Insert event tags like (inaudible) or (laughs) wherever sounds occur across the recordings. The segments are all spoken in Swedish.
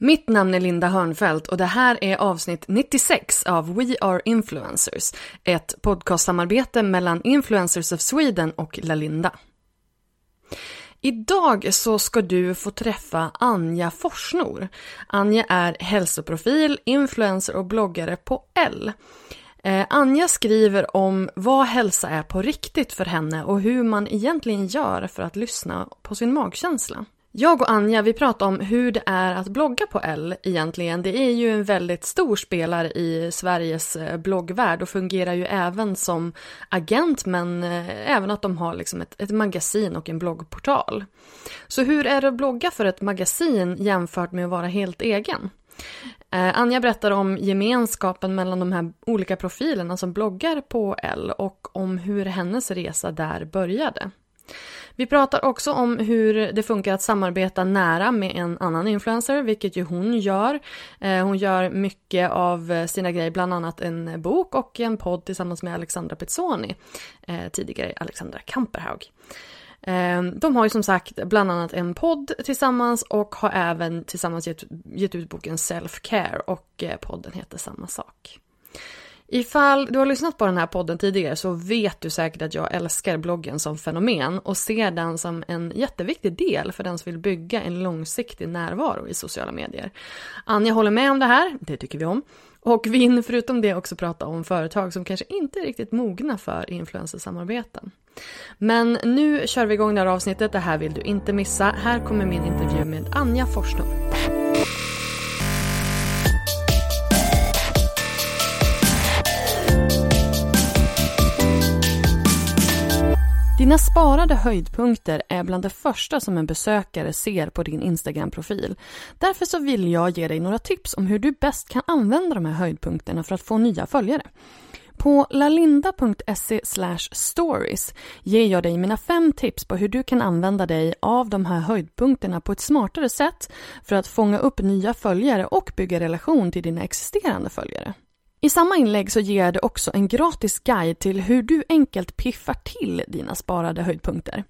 Mitt namn är Linda Hörnfeldt och det här är avsnitt 96 av We Are Influencers, ett podcastsamarbete mellan Influencers of Sweden och Lalinda. Idag så ska du få träffa Anja Forsnor. Anja är hälsoprofil, influencer och bloggare på L. Eh, Anja skriver om vad hälsa är på riktigt för henne och hur man egentligen gör för att lyssna på sin magkänsla. Jag och Anja vi pratar om hur det är att blogga på L egentligen. Det är ju en väldigt stor spelare i Sveriges eh, bloggvärld och fungerar ju även som agent men eh, även att de har liksom ett, ett magasin och en bloggportal. Så hur är det att blogga för ett magasin jämfört med att vara helt egen? Eh, Anja berättar om gemenskapen mellan de här olika profilerna som bloggar på L och om hur hennes resa där började. Vi pratar också om hur det funkar att samarbeta nära med en annan influencer, vilket ju hon gör. Eh, hon gör mycket av eh, sina grejer, bland annat en bok och en podd tillsammans med Alexandra Pezzoni, eh, tidigare Alexandra Kamperhaug. De har ju som sagt bland annat en podd tillsammans och har även tillsammans gett, gett ut boken Self Care och podden heter samma sak. Ifall du har lyssnat på den här podden tidigare så vet du säkert att jag älskar bloggen som fenomen och ser den som en jätteviktig del för den som vill bygga en långsiktig närvaro i sociala medier. Anja håller med om det här, det tycker vi om. Och vi hinner förutom det också prata om företag som kanske inte är riktigt mogna för influencersamarbeten. Men nu kör vi igång det här avsnittet, det här vill du inte missa. Här kommer min intervju med Anja Forsnor. Dina sparade höjdpunkter är bland det första som en besökare ser på din Instagram-profil. Därför så vill jag ge dig några tips om hur du bäst kan använda de här höjdpunkterna för att få nya följare. På lalinda.se stories ger jag dig mina fem tips på hur du kan använda dig av de här höjdpunkterna på ett smartare sätt för att fånga upp nya följare och bygga relation till dina existerande följare. I samma inlägg så ger jag dig också en gratis guide till hur du enkelt piffar till dina sparade höjdpunkter.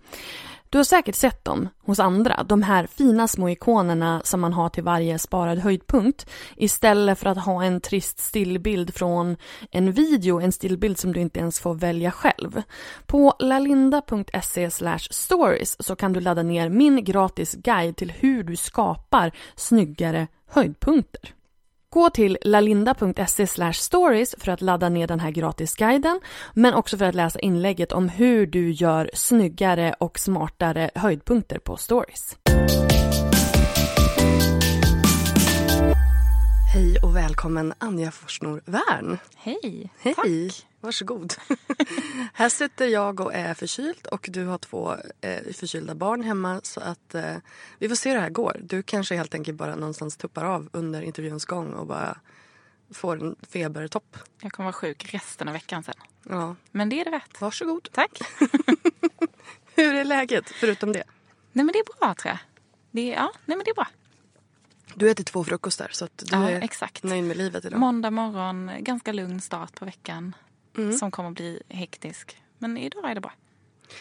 Du har säkert sett dem hos andra, de här fina små ikonerna som man har till varje sparad höjdpunkt istället för att ha en trist stillbild från en video, en stillbild som du inte ens får välja själv. På lalinda.se stories så kan du ladda ner min gratis guide till hur du skapar snyggare höjdpunkter. Gå till lalinda.se stories för att ladda ner den här gratisguiden men också för att läsa inlägget om hur du gör snyggare och smartare höjdpunkter på stories. Hej och välkommen Anja Forsnor Wern. Hej, Hej. tack. Varsågod. (laughs) Här sitter jag och är förkyld och du har två eh, förkylda barn hemma så att eh, vi får se hur det här går. Du kanske helt enkelt bara någonstans tuppar av under intervjuns gång och bara får en febertopp. Jag kommer vara sjuk resten av veckan sen. Ja, Men det är det värt. varsågod. Tack. (laughs) Hur är läget förutom det? Nej men det är bra tror jag. Det är, ja, nej men det är bra. Du äter två frukostar så att du Ja, är exakt. nöjd med livet idag. Måndag morgon, ganska lugn start på veckan. Mm. Som kommer bli hektisk. Men idag är det bra.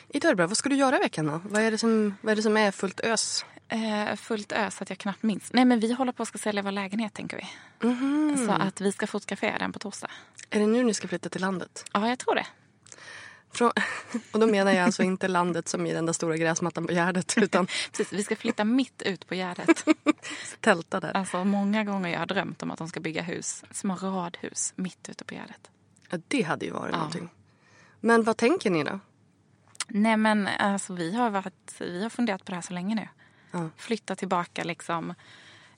Idag är det bra. Vad ska du göra i veckan då? Vad är det som, vad är, det som är fullt ös? Eh, fullt ös att jag knappt minns. Nej men vi håller på att sälja vår lägenhet tänker vi. Mhm. Så att vi ska fotografera den på torsdag. Är det nu ni ska flytta till landet? Ja, jag tror det. Från, (laughs) och då menar jag alltså inte landet som i den där stora gräsmattan på Gärdet (laughs) utan Precis, vi ska flytta mitt ut på Gärdet. (laughs) tälta där. Alltså många gånger jag har drömt om att de ska bygga hus, små radhus mitt ute på Gärdet. Ja, det hade ju varit Ja. någonting. Men vad tänker ni då? Nej men alltså vi har, varit, vi har funderat på det här så länge nu. Ja. Flytta tillbaka liksom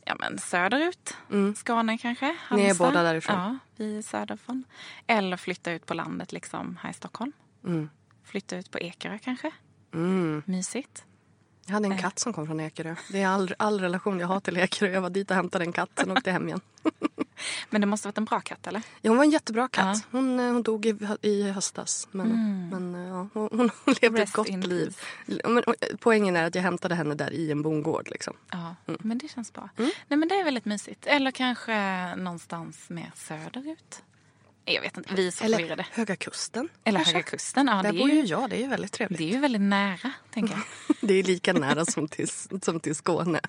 ja, men söderut. Mm. Skåne kanske. Ni är Halmstad. båda därifrån? Ja, vi är söderifrån. Eller flytta ut på landet liksom här i Stockholm. Mm. Flytta ut på Ekerö kanske. Mm. Mysigt. Jag hade en Eh. katt som kom från Ekerö. Det är all, all relation jag har till Ekerö. Jag var dit och hämtade en katt, sen åkte hem igen. (laughs) Men det måste ha varit en bra katt eller? Ja, hon var en jättebra katt. Ja. Hon, eh, hon dog i, i höstas. Men, men eh, ja, hon, hon (laughs) levde ett Rest gott in liv. Men, eh, poängen är att jag hämtade henne där i en bondgård. Liksom. Ja, Mm. men det känns bra. Nej men det är väldigt mysigt. Eller kanske någonstans mer söderut. Jag vet inte, vi är så Eller förvirrade. Höga Kusten. Eller kanske. Höga Kusten. Ja, Där det, bor ju jag. Det är ju väldigt trevligt. det är ju väldigt nära, tänker jag. (laughs) Det är lika nära som till, som till Skåne.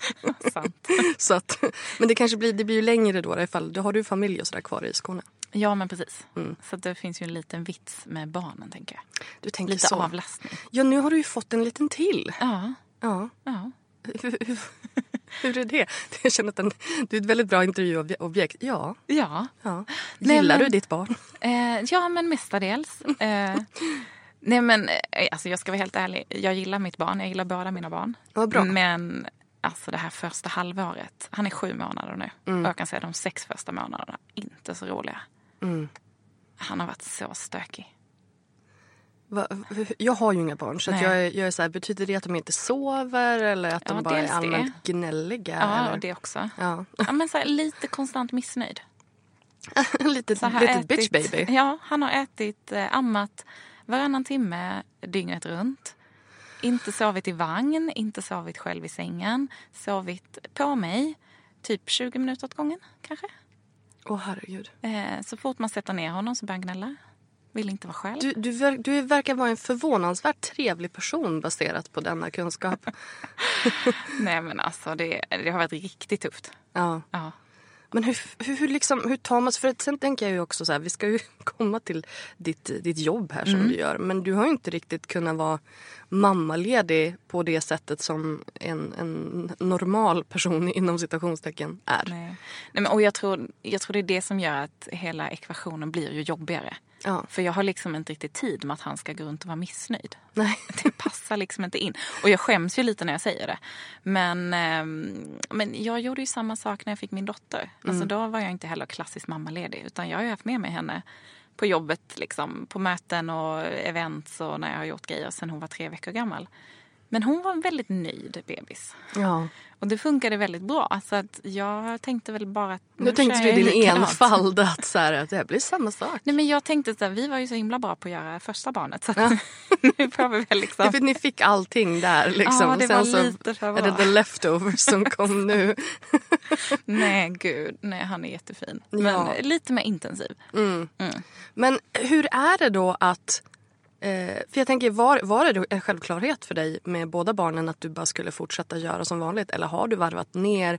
Sant. (laughs) Så att, men det kanske blir, det blir ju längre då ifall, då har du familj och sådär kvar i Skåne. Ja, men precis. Mm. Så det finns ju en liten vits med barnen, tänker jag. Du tänker Lite så. avlastning. Ja, nu har du ju fått en liten till. Ja, Ja. ja. (laughs) Hur, är det? Jag känner att den, du är ett väldigt bra intervjuobjekt. Ja. Ja, ja. Gillar men- du ditt barn? eh, ja men mestadels. (laughs) Eh, nej, men eh, alltså, jag ska vara helt ärlig. Jag gillar mitt barn. Jag gillar båda mina barn. Vad bra. Men alltså det här första halvåret. Han är sju månader nu. Och jag kan säga de sex första månaderna, inte så roliga. Mm. Han har varit så stökig. Va, jag har ju inga barn så jag, jag är så här, betyder det att de inte sover eller att de Ja, bara är dels det. allmänt gnälliga? Ja, eller? det också. Ja. Ja, men så här, lite konstant missnöjd. (laughs) lite Så här lite bitch baby. Ja, han har ätit, eh, ammat varannan timme dygnet runt. Inte sovit i vagn, inte sovit själv i sängen. Sovit på mig, typ 20 minuter åt gången kanske. Åh herregud. Eh, så fort man sätter ner honom så börjar han gnälla. Vill inte vara själv. Du, du, ver- du verkar vara en förvånansvärt trevlig person baserat på denna kunskap. (laughs) Nej men alltså det, det har varit riktigt tufft. Ja. Ja. Men hur, hur, hur, liksom, hur tar man sig... För att sen tänker jag ju också så här, vi ska ju (laughs) komma till ditt, ditt jobb här som Mm. du gör. Men du har ju inte riktigt kunnat vara mammaledig på det sättet som en, en normal person (laughs) inom citationstecken är. Nej. Nej, men, och jag tror, jag tror det är det som gör att hela ekvationen blir ju jobbigare. Ja. För jag har liksom inte riktigt tid med att han ska gå runt och vara missnöjd. Nej. (laughs) Det passar liksom inte in. Och jag skäms ju lite när jag säger det. Men, ehm, men jag gjorde ju samma sak när jag fick min dotter. Alltså då var jag inte heller klassiskt mammaledig. Utan jag har ju haft med mig henne på jobbet, liksom, på möten och events och när jag har gjort grejer sen hon var tre veckor gammal. Men hon var en väldigt nöjd bebis. Ja. Och det funkade väldigt bra. Så att jag tänkte väl bara att Nu tänkte du jag din enfald att, så här, att det här blir samma sak. Nej men jag tänkte att vi var ju så himla bra på att göra första barnet. Så att (laughs) nu får vi väl liksom... för ni fick allting där. Liksom. Ja, det Sen var så lite för är det the leftovers som kom nu. (laughs) Nej gud, nej han är jättefin. Men Ja. lite mer intensiv. Mm. Mm. Men hur är det då att... Eh, för jag tänker, var, var det en självklarhet för dig med båda barnen att du bara skulle fortsätta göra som vanligt? Eller har du varvat ner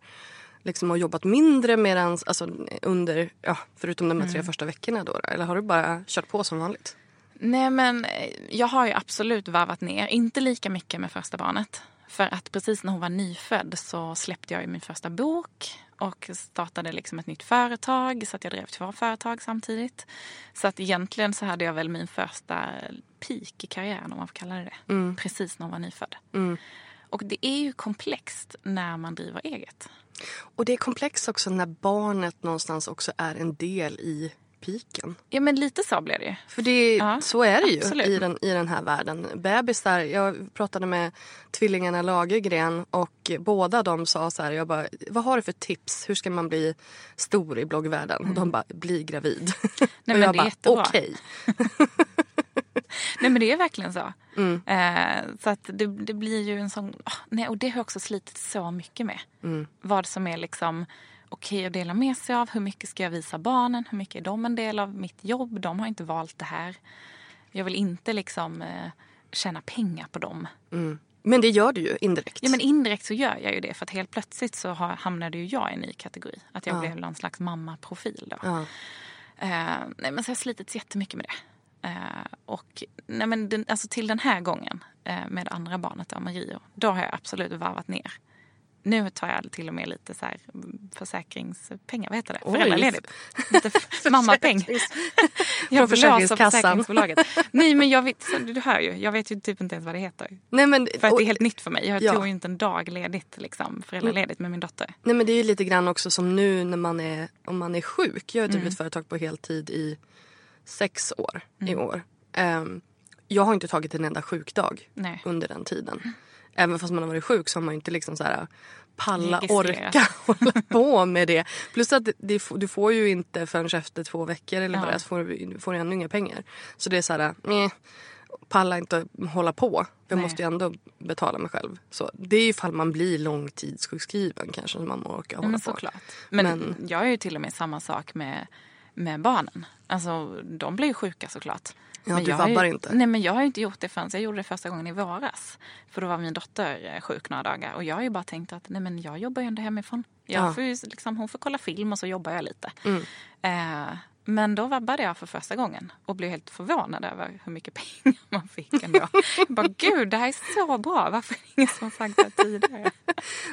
liksom, och jobbat mindre medans, alltså, under, ja, förutom de här tre första veckorna? Då, eller har du bara kört på som vanligt? Nej men eh, jag har ju absolut varvat ner, inte lika mycket med första barnet. För att precis när hon var nyfödd så släppte jag min första bok och startade liksom ett nytt företag så att jag drev två företag samtidigt. Så att egentligen så hade jag väl min första peak i karriären om man får kalla det det. Precis när hon var nyfödd. Mm. Och det är ju komplext när man driver eget. Och det är komplext också när barnet någonstans också är en del i piken. Ja men lite så blir det ju. För det, Ja, så är det ju absolut. i den, i den här världen. Bebisar, jag pratade med tvillingarna Lagergren och båda de sa så här, jag bara, vad har du för tips? Hur ska man bli stor i bloggvärlden? Och de bara, bli gravid. Nej, och jag bara, okej. (laughs) (laughs) Nej men det är verkligen så. Mm. Eh, så att det, det blir ju en sån... ah, nej, och det har jag också slitit så mycket med. Mm. Vad som är liksom okej att dela med sig av. Hur mycket ska jag visa barnen? Hur mycket är de en del av mitt jobb? De har inte valt det här. Jag vill inte liksom eh, tjäna pengar på dem. Men det gör du ju indirekt. Ja men indirekt så gör jag ju det för att helt plötsligt så har, hamnade ju jag i en ny kategori. Att jag Ja. blev någon slags mammaprofil då. Ja. Eh, nej, men så har jag slitit jättemycket med det. Eh, och nej, men den, alltså till den här gången eh, med andra barnet, då, Mario, då har jag absolut varvat ner. Nu tar jag till och med lite så här mm, försäkringspengar, vad heter det? Föräldraledigt. Lite (laughs) mammapeng. (laughs) Jag blåser försäkringsbolaget. Nej men jag vet, du hör ju, jag vet ju typ inte ens vad det heter. Nej, men, För att och- det är helt nytt för mig. Jag Ja. tog ju inte en dag ledigt, liksom, föräldraledigt med min dotter. Nej men det är ju lite grann också som nu när man är, om man är sjuk. Jag har Mm. drivit företag på heltid i sex år i Mm. år. Ehm, jag har inte tagit en enda sjukdag Nej. under den tiden. Även fast man har varit sjuk så har man inte liksom så här palla, Registrerat. orka (laughs) hålla på med det. Plus att det, du får ju inte förrän efter två veckor eller vad Ja. det är så får du, får ännu inga pengar. Så det är så här, eh, palla inte hålla på. Jag Nej. måste ju ändå betala mig själv. Så det är ifall man blir långtidssjukskriven kanske som man orkar hålla men på. såklart. Men, Men- jag är ju till och med samma sak med, med barnen. Alltså de blir ju sjuka såklart. Ja, men du jag har vabbar ju, inte. Nej men jag har ju inte gjort det förrän jag gjorde det första gången i våras. För då var min dotter eh, sjuk några dagar och jag har ju bara tänkt att nej men jag jobbar ju ändå hemifrån. Jag Ja. får liksom, hon får kolla film och så jobbar jag lite. Mm. Eh, men då vabbade jag för första gången och blev helt förvånad över hur mycket (laughs) pengar man fick ändå. jag bara gud det här är så bra, varför är det ingen som sagt det tidigare?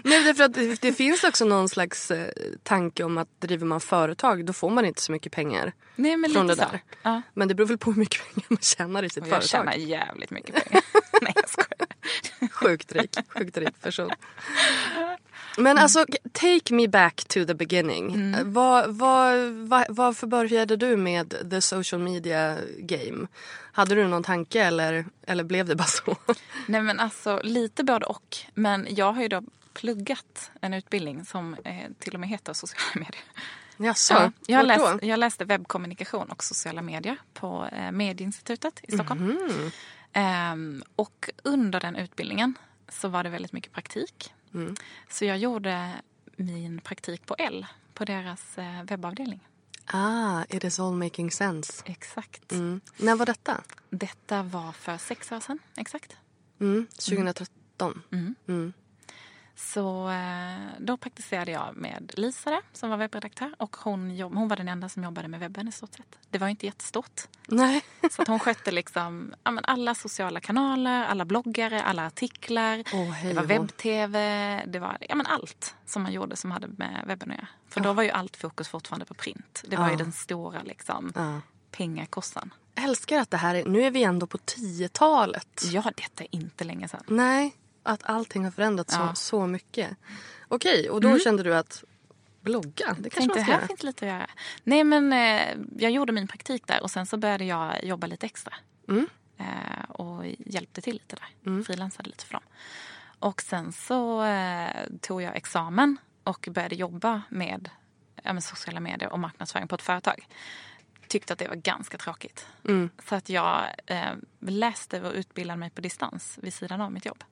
Nej, därför att det, finns också någon slags eh, tanke om att driver man företag då får man inte så mycket pengar. Nej men Från det där. Ja. Men det beror väl på hur mycket pengar man tjänar i sitt Och jag företag. tjänar jävligt mycket pengar. (laughs) Nej jag skojar. Sjukt rik, sjukt rik person. (laughs) Men alltså, take me back to the beginning. Mm. Eh, Vad, vad, vad, varför började du med the social media game? Hade du någon tanke eller, eller blev det bara (laughs) så? Nej men alltså lite både och. Men jag har ju då pluggat en utbildning som eh, till och med heter sociala medier. Jaså, Ja, jag, läst, jag läste webbkommunikation och sociala medier på eh, Medieinstitutet i Stockholm. Mhm. Ehm, och under den utbildningen så var det väldigt mycket praktik. Mm. Så jag gjorde min praktik på L, på deras eh, webbavdelning. Ah, it is all making sense. Exakt. Mm. När var detta? Detta var för sex år sedan, exakt. Mm, 2013. Mm. Så eh, då praktiserade jag med Lisa som var webbredaktör och hon, jobb, hon var den enda som jobbade med webben i stort sett. Det var inte jättestort. Nej. (laughs) Så att hon skötte liksom, ja, alla sociala kanaler, alla bloggare, alla artiklar. Åh, hej det var webb-tv, det var ja, allt som man gjorde som hade med webben att göra. För då var ju allt fokus fortfarande på print. Det var ju Ja. den stora liksom, Ja. pengakossan. älskar att det här är, nu är vi ändå på 10-talet. Ja, detta är inte länge sedan. Nej, att allting har förändrats Ja. så, så mycket. Okej, och då kände du att blogga, det kanske Tänkte, man ska här göra. finns lite att göra. Nej men eh, jag gjorde min praktik där och sen så började jag jobba lite extra. Mm. Eh, och hjälpte till lite där. Frilansade lite för dem. Och sen så eh, tog jag examen och började jobba med, ja, med sociala medier och marknadsföring på ett företag. Tyckte att det var ganska tråkigt. Mm. Så att jag eh, läste och utbildade mig på distans vid sidan av mitt jobb.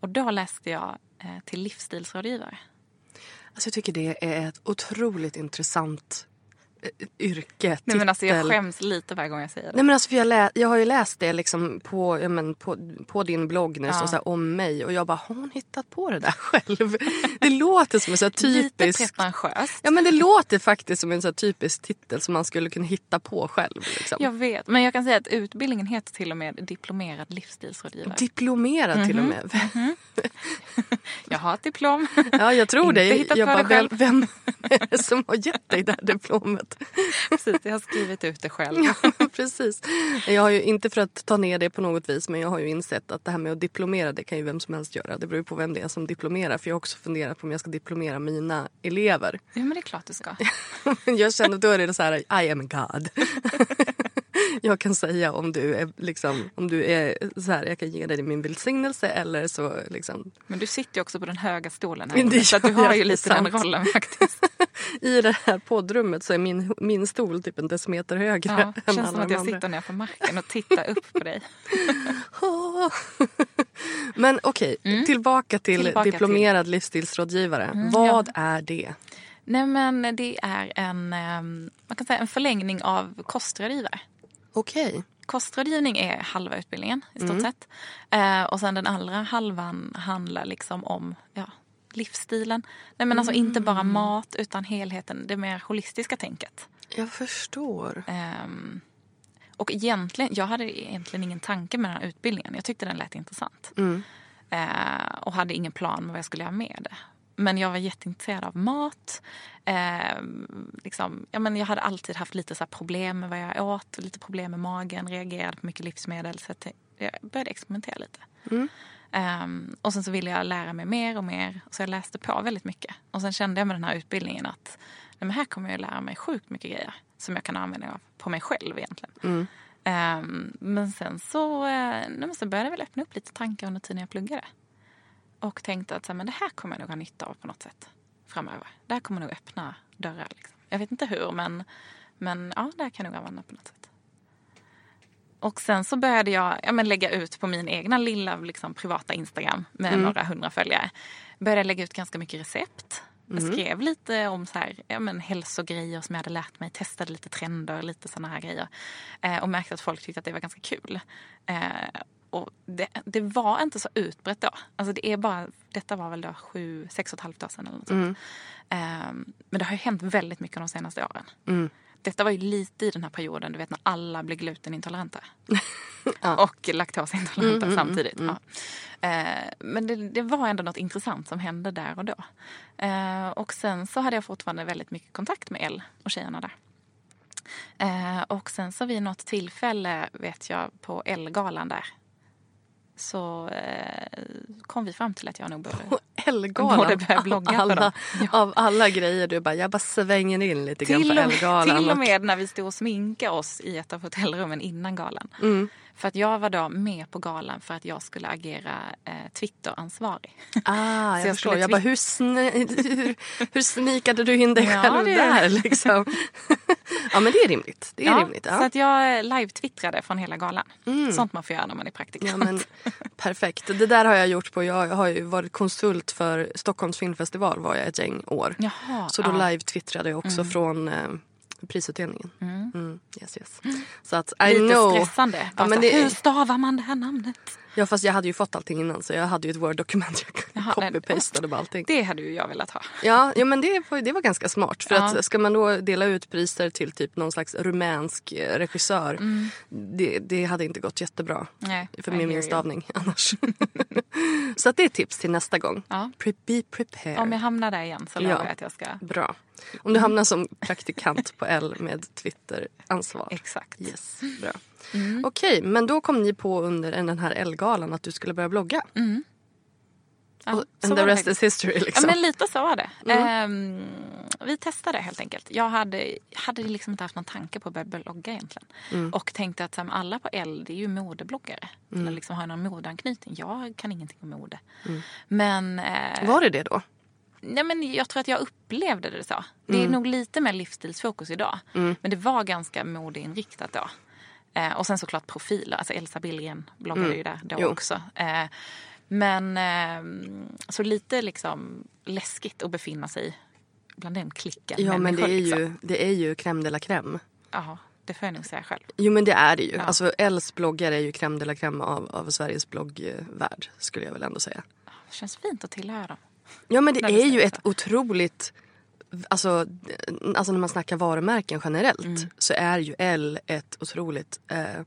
Och då läste jag eh, till livsstilsrådgivare. Alltså jag tycker det är ett otroligt intressant yrke, Nej, men alltså jag skäms lite varje gång jag säger det. Nej men alltså för jag, lä- jag har ju läst det liksom på, ja, men på, på din blogg det Ja. står så här om mig och jag bara, har hon hittat på det där (laughs) själv? Det låter som en så här Lite typisk... pretentiöst. Ja men det låter faktiskt som en så här typisk titel som man skulle kunna hitta på själv. Liksom. Jag vet, men jag kan säga att utbildningen heter till och med diplomerad livsstilsrådgivare. Diplomerad till och med. (laughs) (laughs) Jag har ett diplom. Ja, jag tror det. Jag på bara, vem, vem som har gett dig det här diplomet? (laughs) Precis, jag har skrivit ut det själv. (laughs) Precis. Jag har ju inte för att ta ner det på något vis men jag har ju insett att det här med att diplomera det kan ju vem som helst göra. Det beror ju på vem det är som diplomerar för jag har också funderat på om jag ska diplomera mina elever. Ja, men det är klart du ska. (laughs) Jag känner då är det så här, I am God. Jag kan säga om du är liksom, om du är så här, jag kan ge dig min välsignelse eller så liksom Men du sitter ju också på den höga stolen Men det här. Så att du har ju lite den sant. rollen faktiskt. (laughs) i det här poddrummet så är min, min stol typ en decimeter högre Ja, det känns som att jag andra. sitter ner på marken och tittar upp på dig. (laughs) Men okej, tillbaka till Mm. Tillbaka diplomerad livsstilsrådgivare. Mm, Vad ja. är det? Nej men det är en, ehm, man kan säga en förlängning av kostrådgivare. Okej. kostrådgivning är halva utbildningen i stort sett. Eh, och sen den andra halvan handlar liksom om ja, livsstilen. Nej men alltså inte bara mat utan helheten, det mer holistiska tänket. Jag förstår. Ehm, och egentligen, jag hade egentligen ingen tanke med den här utbildningen. Jag tyckte den lät intressant. Eh, och hade ingen plan med vad jag skulle göra med det. Men jag var jätteintresserad av mat. Eh, liksom, ja, men jag hade alltid haft lite så problem med vad jag åt. Lite problem med magen, reagerade på mycket livsmedel. Så jag började experimentera lite. Ehm, och sen så ville jag lära mig mer och mer. Så jag läste på väldigt mycket. Och sen kände jag med den här utbildningen att nej, men här kommer jag lära mig sjukt mycket grejer. Som jag kan använda av på mig själv egentligen. Ehm, men sen så, eh, nej, men så började jag väl öppna upp lite tankar under tiden jag pluggade. Och tänkte att så här, men det här kommer jag nog ha nytta av på något sätt framöver. Det här kommer nog öppna dörrar. Liksom. Jag vet inte hur men, men ja, det här kan jag nog använda på något sätt. Och sen så började jag ja, men lägga ut på min egna lilla liksom, privata Instagram med några hundra följare. Började lägga ut ganska mycket recept. Jag skrev lite om så här, ja, men hälsogrejer som jag hade lärt mig. Testade lite trender, lite såna här grejer. Eh, och märkte att folk tyckte att det var ganska kul. Eh, och det, det var inte så utbrett då. Alltså det är bara, detta var väl då sju, sex och ett halvt år sedan eller något sånt. Eh, men det har ju hänt väldigt mycket de senaste åren. Detta var ju lite i den här perioden, du vet när alla blev glutenintoleranta. (laughs) Och laktosintoleranta samtidigt. Ja. Eh, men det, det var ändå något intressant som hände där och då. Eh, och sen så hade jag fortfarande väldigt mycket kontakt med Elle och tjejerna där. Eh, och sen så vid något tillfälle, vet jag, på Elle-galan där så eh, kom vi fram till att jag nog borde... Borde börja blogga av, på alla, dem. Ja. av alla grejer du bara, jag bara svänger in lite grann Till på och, Elgalan. till och med när vi stod och sminkade oss i ett av hotellrummen innan galan. Mm. För att jag var då med på galan för att jag skulle agera eh, Twitter-ansvarig. Ah, jag, (laughs) Så jag förstår. Jag bara, hur, hur, hur snikade du in dig Ja, själv det- där liksom? (laughs) ja men det är rimligt. Det är Ja, rimligt. Så Ja. att jag live-twittrade från hela galan. Sånt man får göra när man är praktikant. Ja, men, perfekt. Det där har jag gjort på, jag har ju varit konsult för Stockholms filmfestival var jag ett gäng år. Jaha, Så då ja. live-twittrade jag också från eh, prisutdelningen. Mm. Yes, yes. Så att I Lite know. stressande. Ja, men det, Hur stavar man det här namnet? ja fast jag hade ju fått allting innan så jag hade ju ett word-dokument. Jag copy-pastade bara allting. Det hade ju jag velat ha. Ja, ja men det, var- det var ganska smart. För Ja. att ska man då dela ut priser till typ någon slags rumänsk eh, regissör. Det, det hade inte gått jättebra. Mm. Nej, för med min you. stavning (laughs) annars. så att det är tips till nästa gång. Ja. Pre- be prepared. Om jag hamnar där igen så Ja. lovar jag att jag ska... Bra. Om du hamnar som praktikant på L med Twitter-ansvar. Exakt. Yes, bra. Mm. Okej, men då kom ni på under den här L-galan att du skulle börja blogga. Ja, Och, and the det rest faktiskt. is history Ja, liksom. men lite så var det. Ehm, vi testade helt enkelt. Jag hade, hade liksom inte haft någon tanke på att börja blogga egentligen. Och tänkte att men alla på L det är ju modebloggare. Eller liksom har någon modeanknytning. Jag kan ingenting om mode. Men, eh, Var det det då? Nej, men jag tror att jag upplevde det så. Det är nog lite mer livsstilsfokus idag. Men det var ganska modeinriktat då. Eh, och sen såklart profiler. Alltså Elsa Billgren bloggade ju där då Jo. också. Eh, men eh, så lite liksom läskigt att befinna sig bland den klicken Ja, men det är, liksom. ju, det är ju crème de la crème. Ja, det får jag nog säga själv. Jo men det är det ju. Ja. Alltså Els bloggar är ju crème de la crème av, av Sveriges bloggvärld skulle jag väl ändå säga. Det känns fint att tillhöra dem. Ja men det är ju ett otroligt Alltså, alltså när man snackar varumärken generellt Mm. så är ju L ett otroligt eh,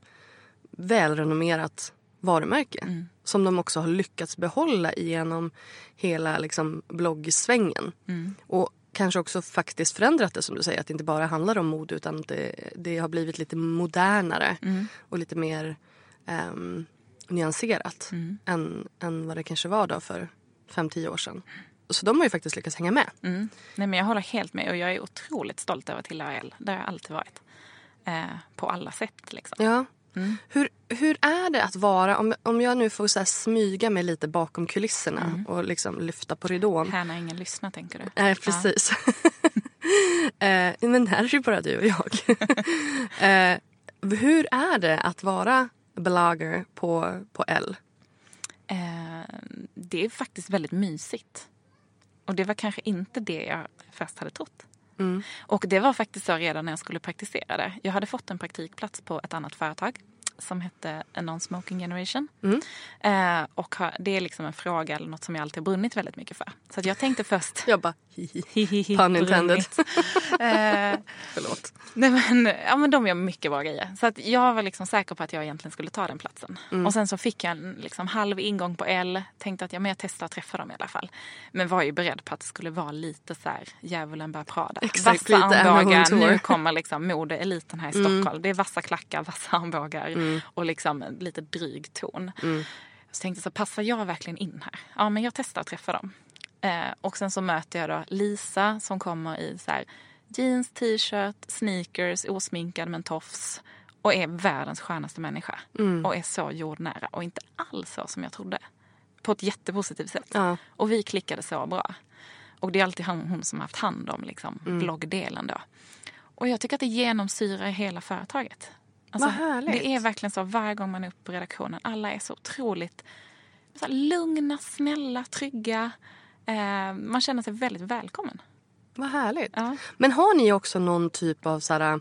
välrenommerat varumärke. Mm. Som de också har lyckats behålla genom hela liksom, bloggsvängen. Mm. Och kanske också faktiskt förändrat det som du säger. Att det inte bara handlar om mode utan det, det har blivit lite modernare. Mm. Och lite mer ehm, nyanserat. Mm. Än, än vad det kanske var då för fem tio år sedan. Så de har ju faktiskt lyckats hänga med. Mm. Nej, men jag håller helt med och jag är otroligt stolt över att tillhöra L. Det har jag alltid varit. Eh, på alla sätt liksom. Ja. Mm. Hur, hur är det att vara, om, om jag nu får så smyga mig lite bakom kulisserna Mm. och liksom lyfta på ridån. Här när ingen lyssnar tänker du? Nej, precis. (laughs) eh, men här är det ju bara du och jag. (laughs) eh, hur är det att vara blogger på, på L? Eh, det är faktiskt väldigt mysigt. Och det var kanske inte det jag först hade trott. Och det var faktiskt så redan när jag skulle praktisera där. Jag hade fått en praktikplats på ett annat företag som hette A Non-Smoking Generation. Mm. Eh, och har, det är liksom en fråga eller något som jag alltid har brunnit väldigt mycket för. Så att jag tänkte först... (laughs) Jag bara hihi. Pun intended. (laughs) eh, Förlåt. Nej men, ja, men de gör mycket bra grejer. Så att jag var liksom säker på att jag egentligen skulle ta den platsen. Mm. Och sen så fick jag en liksom, halv ingång på L. Tänkte att ja, men jag testar att träffa dem i alla fall. Men var ju beredd på att det skulle vara lite så här djävulen bär Prada. Exakt, vassa armbågar. Nu kommer liksom modeeliten här i Mm. Stockholm. Det är vassa klackar, vassa armbågar och liksom lite dryg ton. Mm. Så tänkte så passar jag verkligen in här? Ja men jag testar att träffa dem. Eh, och sen så möter jag då Lisa som kommer i så här jeans, t-shirt, sneakers, osminkad med en tofs och är världens skönaste människa. Mm. Och är så jordnära och inte alls så som jag trodde. På ett jättepositivt sätt. Ja. Och vi klickade så bra. Och det är alltid hon, hon som har haft hand om liksom, Mm. bloggdelen då. Och jag tycker att det genomsyrar hela företaget. Alltså, Vad härligt. Det är verkligen så varje gång man är uppe på redaktionen. Alla är så otroligt så här, lugna, snälla, trygga. Eh, man känner sig väldigt välkommen. Vad härligt. Ja. Men har ni också någon typ av så här,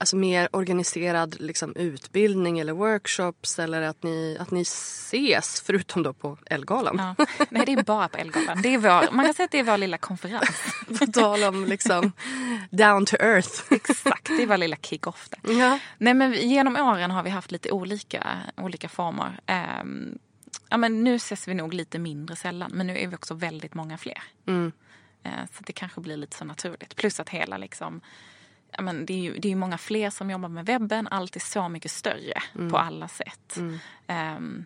alltså mer organiserad liksom, utbildning eller workshops eller att ni, att ni ses förutom då på Elgalan? Ja. Nej, det är bara på Elgalan. Det är vår, man kan säga att det är vår lilla konferens. (laughs) På tal om liksom down to earth. Exakt, det är vår lilla kick-off ja. Nej, men genom åren har vi haft lite olika, olika former. Ehm, ja, men nu ses vi nog lite mindre sällan, men nu är vi också väldigt många fler. Mm. Eh, så det kanske blir lite så naturligt. Plus att hela liksom, ja, men det är ju det är många fler som jobbar med webben. Allt är så mycket större på alla sätt. Ehm,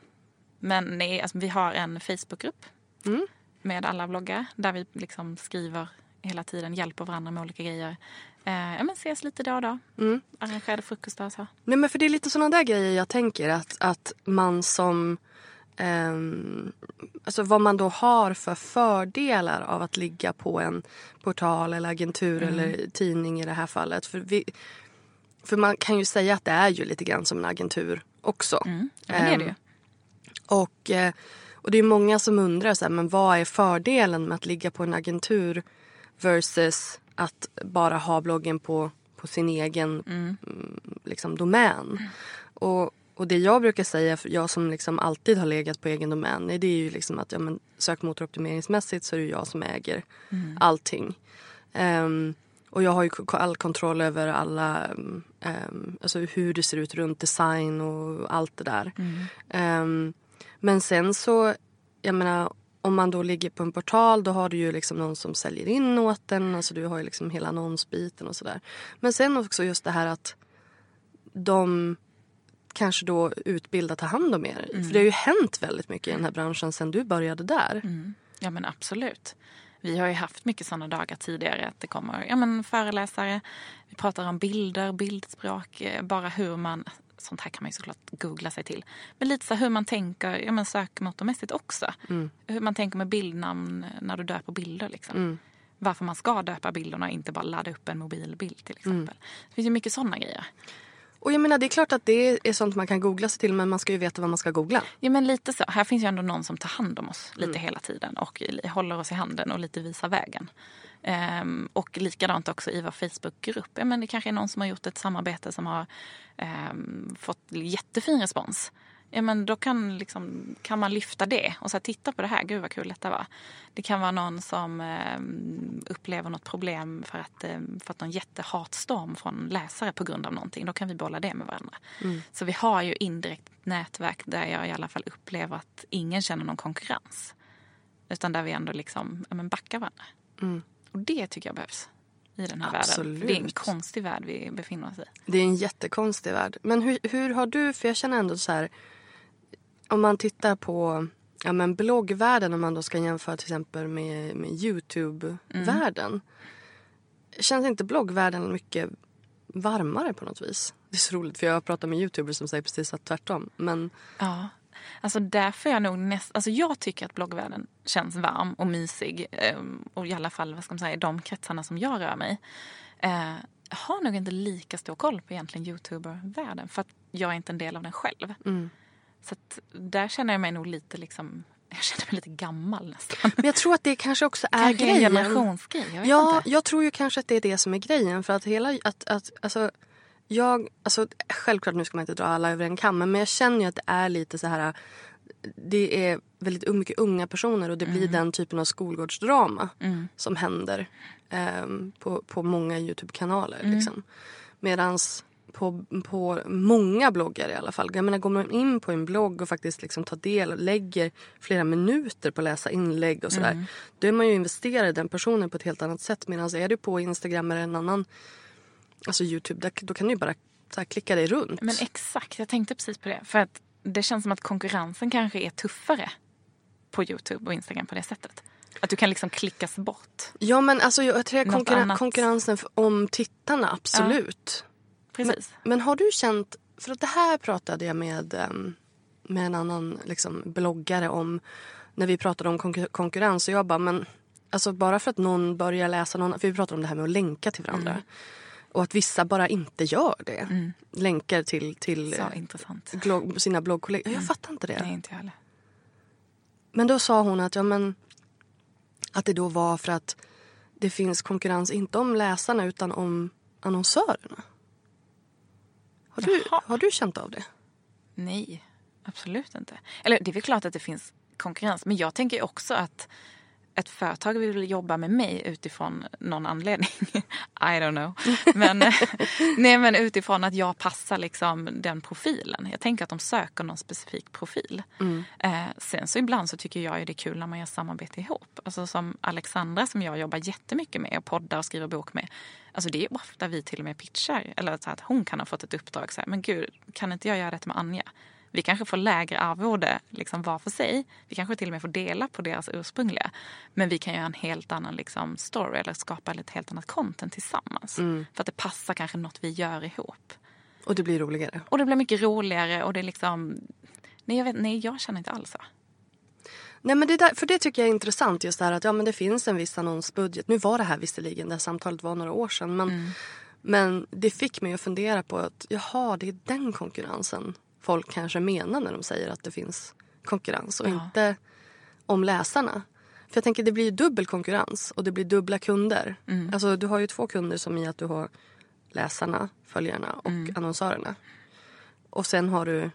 men nej, alltså, vi har en Facebookgrupp Mm. med alla bloggar där vi liksom skriver hela tiden, hjälper varandra med olika grejer. Eh, ja, men ses lite då och då. Mm. Arrangerade frukostar och så. Nej, men för det är lite sådana där grejer jag tänker att, att man som ehm, alltså vad man då har för fördelar av att ligga på en portal eller agentur eller tidning i det här fallet. För, vi, för man kan ju säga att det är ju lite grann som en agentur också. Mm. Ja, det är det. Ehm, Och, eh, och det är många som undrar så här, men vad är fördelen med att ligga på en agentur versus att bara ha bloggen på, på sin egen mm, liksom, domän. Och, och det jag brukar säga, jag som liksom alltid har legat på egen domän, det är ju liksom att ja, men sökmotoroptimeringsmässigt så är det jag som äger allting. Ehm, och jag har ju all kontroll över alla, um, alltså hur det ser ut runt design och allt det där. Ehm, men sen så, jag menar om man då ligger på en portal då har du ju liksom någon som säljer in åt den. Alltså du har ju liksom hela annonsbiten och sådär. Men sen också just det här att de kanske då utbildar, tar hand om er. För det har ju hänt väldigt mycket i den här branschen sen du började där. Ja men absolut. Vi har ju haft mycket sådana dagar tidigare att det kommer ja, men föreläsare. Vi pratar om bilder, bildspråk, eh, bara hur man Sånt här kan man ju såklart googla sig till. Men lite så hur man tänker ja, men sökmotormässigt också. Hur man tänker med bildnamn när du döper bilder. Liksom. Varför man ska döpa bilderna och inte bara ladda upp en mobilbild till exempel. Det finns ju mycket sådana grejer. Och jag menar det är klart att det är sånt man kan googla sig till men man ska ju veta vad man ska googla. Ja men lite så. Här finns ju ändå någon som tar hand om oss lite hela tiden och håller oss i handen och lite visar vägen. Ehm, och likadant också i vår Facebookgrupp. Ja, men det kanske är någon som har gjort ett samarbete som har ehm, fått jättefin respons. Ja, men då kan, liksom, kan man lyfta det och så här, titta på det här. Gud vad kul detta var. Det kan vara någon som ehm, upplever något problem för att um, fått någon jättehatstorm från läsare på grund av någonting. Då kan vi bolla det med varandra. Så vi har ju indirekt nätverk där jag i alla fall upplever att ingen känner någon konkurrens. Utan där vi ändå liksom, ja, men backar varandra. Och det tycker jag behövs i den här Absolut. världen. Det är en konstig värld vi befinner oss i. Det är en jättekonstig värld. Men hur, hur har du, för jag känner ändå så här. Om man tittar på ja, men bloggvärlden om man då ska jämföra till exempel med, med Youtube-världen. Känns inte bloggvärlden mycket varmare på något vis? Det är så roligt för jag har pratat med youtubers som säger precis att tvärtom. Men Ja. Alltså därför är jag nog näst, alltså jag tycker att bloggvärlden känns varm och mysig. ehm, Och i alla fall vad ska man säga, de kretsarna som jag rör mig. Eh, har nog inte lika stor koll på egentligen youtubervärlden. För att jag är inte en del av den själv. Så där känner jag mig nog lite liksom, (laughs) jag känner mig lite gammal nästan. Men jag tror att det kanske också är Kanske en grejen. generationsgrej, jag Ja, inte. jag tror ju kanske att det är det som är grejen. För att hela, att, att, alltså, jag, alltså, självklart nu ska man inte dra alla över en kam men jag känner ju att det är lite så här det är väldigt mycket unga personer och det blir den typen av skolgårdsdrama som händer ehm, på, på många Youtube-kanaler. Liksom. Medans på, på många bloggar i alla fall. Jag menar, går man in på en blogg och faktiskt liksom tar del och lägger flera minuter på att läsa inlägg och sådär. Då är man ju investerad i den personen på ett helt annat sätt. Medan är du på Instagram eller en annan, alltså Youtube, där, då kan du ju bara här, klicka dig runt. Men exakt, jag tänkte precis på det. För att det känns som att konkurrensen kanske är tuffare på Youtube och Instagram på det sättet. Att du kan liksom klickas bort. Ja men alltså jag tror Något konkurren- annat. konkurrensen om tittarna, absolut. Precis. Men, men har du känt, för att det här pratade jag med, ehm, med en annan liksom, bloggare om när vi pratade om konkur- konkurrens och jag bara men alltså bara för att någon börjar läsa någon, för vi pratade om det här med att länka till varandra. Mm. Och att vissa bara inte gör det. Länkar till, till blogg, sina bloggkollegor. Jag fattar inte det. Mm. Nej, inte heller. Men då sa hon att, ja, men, att det då var för att det finns konkurrens inte om läsarna utan om annonsörerna. Har du, Jaha. har du känt av det? Nej, absolut inte. Eller det är väl klart att det finns konkurrens. Men jag tänker också att ett företag vill jobba med mig utifrån någon anledning. (laughs) I don't know. Men, (laughs) nej, men utifrån att jag passar liksom den profilen. Jag tänker att de söker någon specifik profil. Eh, sen så ibland så tycker jag det är kul när man gör samarbete ihop. Alltså som Alexandra som jag jobbar jättemycket med och poddar och skriver bok med. Alltså det är ofta vi till och med pitchar. Eller så att hon kan ha fått ett uppdrag. Så här, men gud, kan inte jag göra detta med Anja? Vi kanske får lägre arvode liksom var för sig. Vi kanske till och med får dela på deras ursprungliga. Men vi kan göra en helt annan liksom, story eller skapa ett helt annat content tillsammans. För att det passar kanske något vi gör ihop. Och det blir roligare. Och det blir mycket roligare och det är liksom... Nej, jag, vet, nej, jag känner inte alls så. Nej, men det där, för det tycker jag är intressant just det här att ja, men det finns en viss annonsbudget. Nu var det här visserligen, det här samtalet var några år sedan. Men, men det fick mig att fundera på att jaha, det är den konkurrensen folk kanske menar när de säger att det finns konkurrens och Ja. inte om läsarna. För jag tänker det blir ju dubbel konkurrens och det blir dubbla kunder. Alltså du har ju två kunder som i att du har läsarna, följarna och annonsörerna. Och sen har du,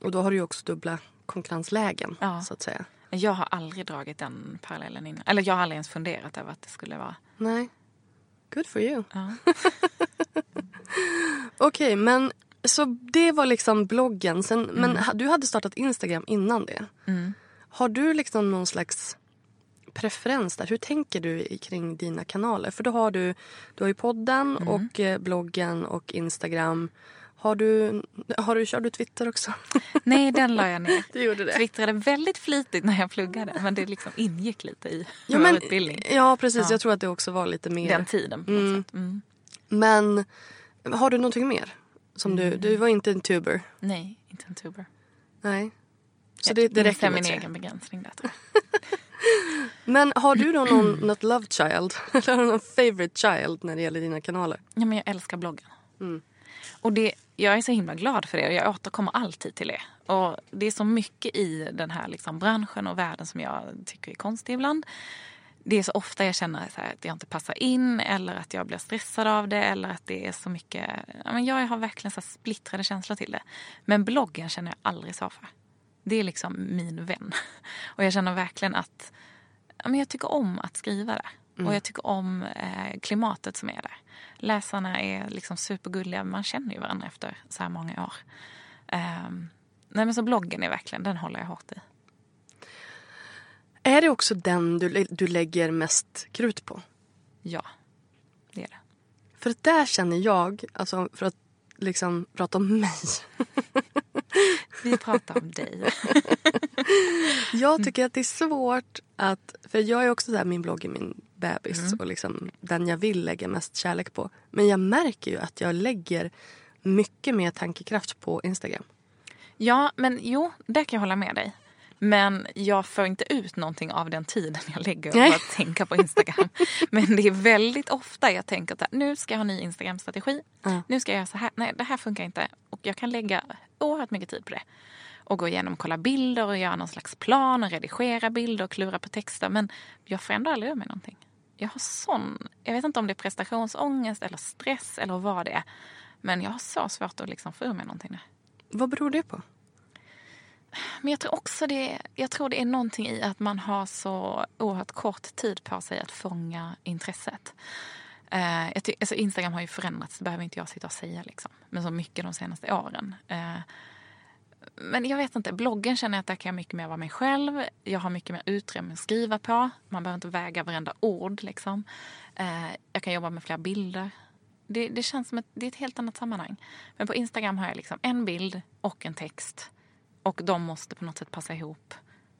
och då har du ju också dubbla konkurrenslägen Ja. så att säga. Jag har aldrig dragit den parallellen innan. Eller jag har aldrig ens funderat över att det skulle vara... Nej. Good for you. Ja. (laughs) Okej, men så det var liksom bloggen. Sen, Men ha- du hade startat Instagram innan det. Har du liksom någon slags preferens där? Hur tänker du kring dina kanaler? För då har du, du har ju podden och eh, bloggen och Instagram. Har du, har du, kör du Twitter också? (laughs) Nej, den la jag ner. Du gjorde det. twittrade väldigt flitigt när jag pluggade. Men det liksom ingick lite i Ja, men, utbildning. ja precis. Ja. Jag tror att det också var lite mer. Den tiden på något sätt. Mm. Men har du någonting mer? Som du, du var inte en tuber? Nej, inte en tuber. Nej. Så Jag det, det räcker med min tre. egen begränsning där. (laughs) Men har du då någon, något love child? (laughs) Eller någon favorite child när det gäller dina kanaler? Ja, men jag älskar bloggen. Och det, jag är så himla glad för det och jag återkommer alltid till det. Och det är så mycket i den här liksom branschen och världen som jag tycker är konstig ibland. Det är så ofta jag känner så här att jag inte passar in eller att jag blir stressad av det eller att det är så mycket... Jag har verkligen så här splittrade känslor till det. Men bloggen känner jag aldrig så för. Det är liksom min vän. (laughs) Och jag känner verkligen att men jag tycker om att skriva det där. Och jag tycker om eh, klimatet som är där. Läsarna är liksom supergulliga. Man känner ju varandra efter så här många år. Ehm, nej men så bloggen är verkligen, den håller jag hårt i. Är det också den du, du lägger mest krut på? Ja, det är det. För där känner jag, alltså för att liksom prata om mig. (laughs) Vi pratar om dig. (laughs) Jag tycker att det är svårt att... För jag är också så här, min blogg är min bebis och liksom den jag vill lägga mest kärlek på. Men jag märker ju att jag lägger mycket mer tankekraft på Instagram. Ja, men jo, där kan jag hålla med dig. Men jag får inte ut någonting av den tiden jag lägger på att tänka på Instagram. (laughs) Men det är väldigt ofta jag tänker att nu ska jag ha ny Instagram-strategi. Ja. Nu ska jag göra så här. Nej, det här funkar inte. Och jag kan lägga oerhört mycket tid på det. Och gå igenom, kolla bilder och göra någon slags plan och redigera bilder och klura på texter. Men jag får ändå aldrig ur mig någonting. Jag har sån, jag vet inte om det är prestationsångest eller stress eller vad det är. Men jag har så svårt att liksom få ur mig någonting nu. Vad beror det på? Men jag tror också det, jag tror det är någonting i att man har så oerhört kort tid på sig att fånga intresset. Eh, alltså Instagram har ju förändrats, det behöver inte jag sitta och säga. Liksom. Men så mycket de senaste åren. Eh, men jag vet inte, bloggen känner jag att där kan jag mycket mer vara mig själv. Jag har mycket mer utrymme att skriva på. Man behöver inte väga varenda ord. Liksom. Eh, jag kan jobba med flera bilder. Det, det känns som ett, det är ett helt annat sammanhang. Men på Instagram har jag liksom en bild och en text. Och de måste på något sätt passa ihop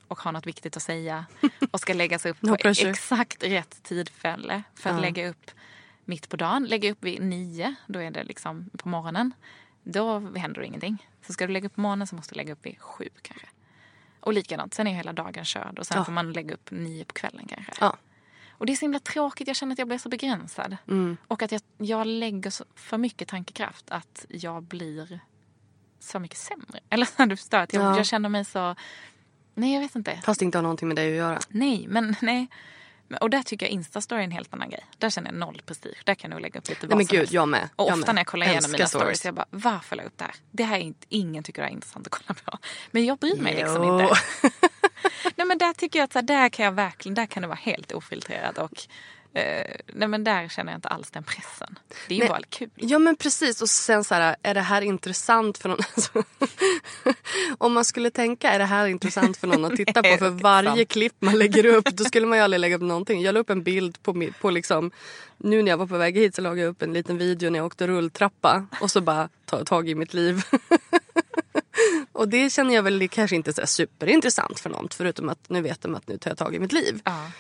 och ha något viktigt att säga och ska läggas upp (laughs) på exakt rätt tidfälle för att Ja. lägga upp mitt på dagen. Lägga upp vid nio, då är det liksom på morgonen. Då händer det ingenting. Så ska du lägga upp på morgonen så måste du lägga upp vid sju kanske. Och likadant, sen är hela dagen körd och sen Ja. får man lägga upp nio på kvällen kanske. Ja. Och det är så himla tråkigt, jag känner att jag blir så begränsad. Mm. Och att jag, jag lägger så, för mycket tankekraft att jag blir så mycket sämre. (laughs) Eller så du förstår, att jag, Ja. jag känner mig så... Nej, jag vet inte. Fast det inte har någonting med dig att göra. Nej, men (laughs) nej. Och där tycker jag Instastory är en helt annan grej. Där känner jag noll prestige. Där kan jag nog lägga upp lite Nej vad men som gud, helst. jag med. Och jag ofta med. när jag kollar igenom mina stories, jag bara, varför la jag upp det här? Det här är inte, ingen tycker det är intressant att kolla på. Men jag bryr mig liksom Jo. inte. (laughs) nej men där tycker jag att så här, där kan jag verkligen, där kan det vara helt ofiltrerat och eh, nej men där känner jag inte alls den pressen. Det är ju Nej. bara kul. Ja men precis och sen så här, är det här intressant för någon? (laughs) Alltså, om man skulle tänka, är det här intressant för någon att titta (laughs) Nej, på? För varje sant. klipp man lägger upp, då skulle man ju aldrig lägga upp någonting. Jag la upp en bild på, på liksom, nu när jag var på väg hit så lagade jag upp en liten video när jag åkte rulltrappa och så bara ta tag i mitt liv. (laughs) och det känner jag väl kanske inte är så superintressant för någon förutom att nu vet de att nu tar jag tag i mitt liv. Ja.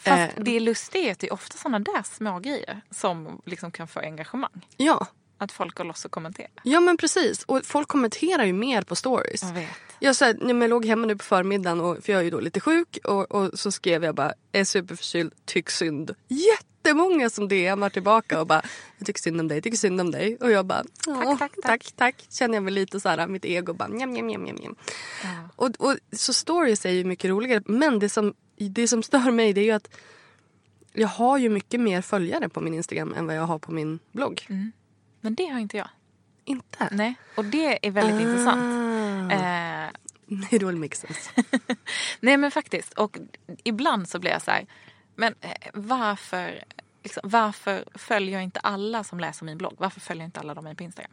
Fast Eh. det lustiga är att det är ofta sådana där små grejer som liksom kan få engagemang. Ja, Att folk går loss och kommenterar. ja men precis. Och folk kommenterar ju mer på stories. Jag vet. Jag, så här, men jag låg hemma nu på förmiddagen och, för jag är ju då lite sjuk och, och så skrev jag bara är superförkyld, tyck synd. Jättemånga som DMar tillbaka och bara jag tycker synd om dig, tycker synd om dig. Och jag bara "Ja, Tack, tack, tack." tack, tack. Känner jag mig lite så här, mitt ego bara njam, njam, njam, njam. Ja. Och, och, så stories är ju mycket roligare men det som, det som stör mig det är ju att jag har ju mycket mer följare på min Instagram än vad jag har på min blogg. Men det har inte jag. Inte? Nej. Och det är väldigt intressant. Ah. Eh, It all makes sense. (laughs) nej men faktiskt. Och ibland så blir jag så här. Men eh, varför, liksom, varför följer jag inte alla som läser min blogg? Varför följer inte alla dem på Instagram?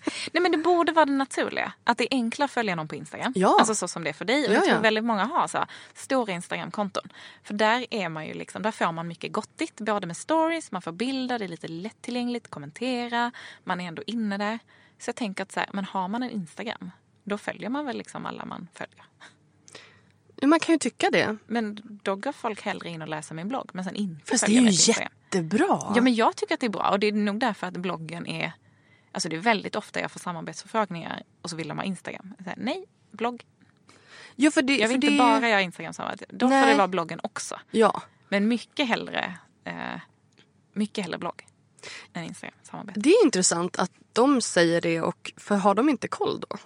Nej men det borde vara det naturliga. Att det är enklare att följa någon på Instagram. Ja. Alltså så som det är för dig. Och Ja, jag tror ja. väldigt många har så här, stora Instagramkonton. För där är man ju liksom, där får man mycket gottigt. Både med stories, man får bilder, det är lite lättillgängligt, kommentera. Man är ändå inne där. Så jag tänker att så här, men har man en Instagram, då följer man väl liksom alla man följer. Man kan ju tycka det. Men då går folk hellre in och läser min blogg. Men sen inte Fast det är ju jättebra. Ja men jag tycker att det är bra och det är nog därför att bloggen är Alltså det är väldigt ofta jag får samarbetsförfrågningar och så vill de ha Instagram. Jag säger, nej, blogg. Ja, för det, Jag vill inte det... bara göra Instagram-samarbete. Då får Nej. det vara bloggen också. Ja. Men mycket hellre, eh, mycket hellre blogg än Instagram-samarbete. Det är intressant att de säger det och för har de inte koll då?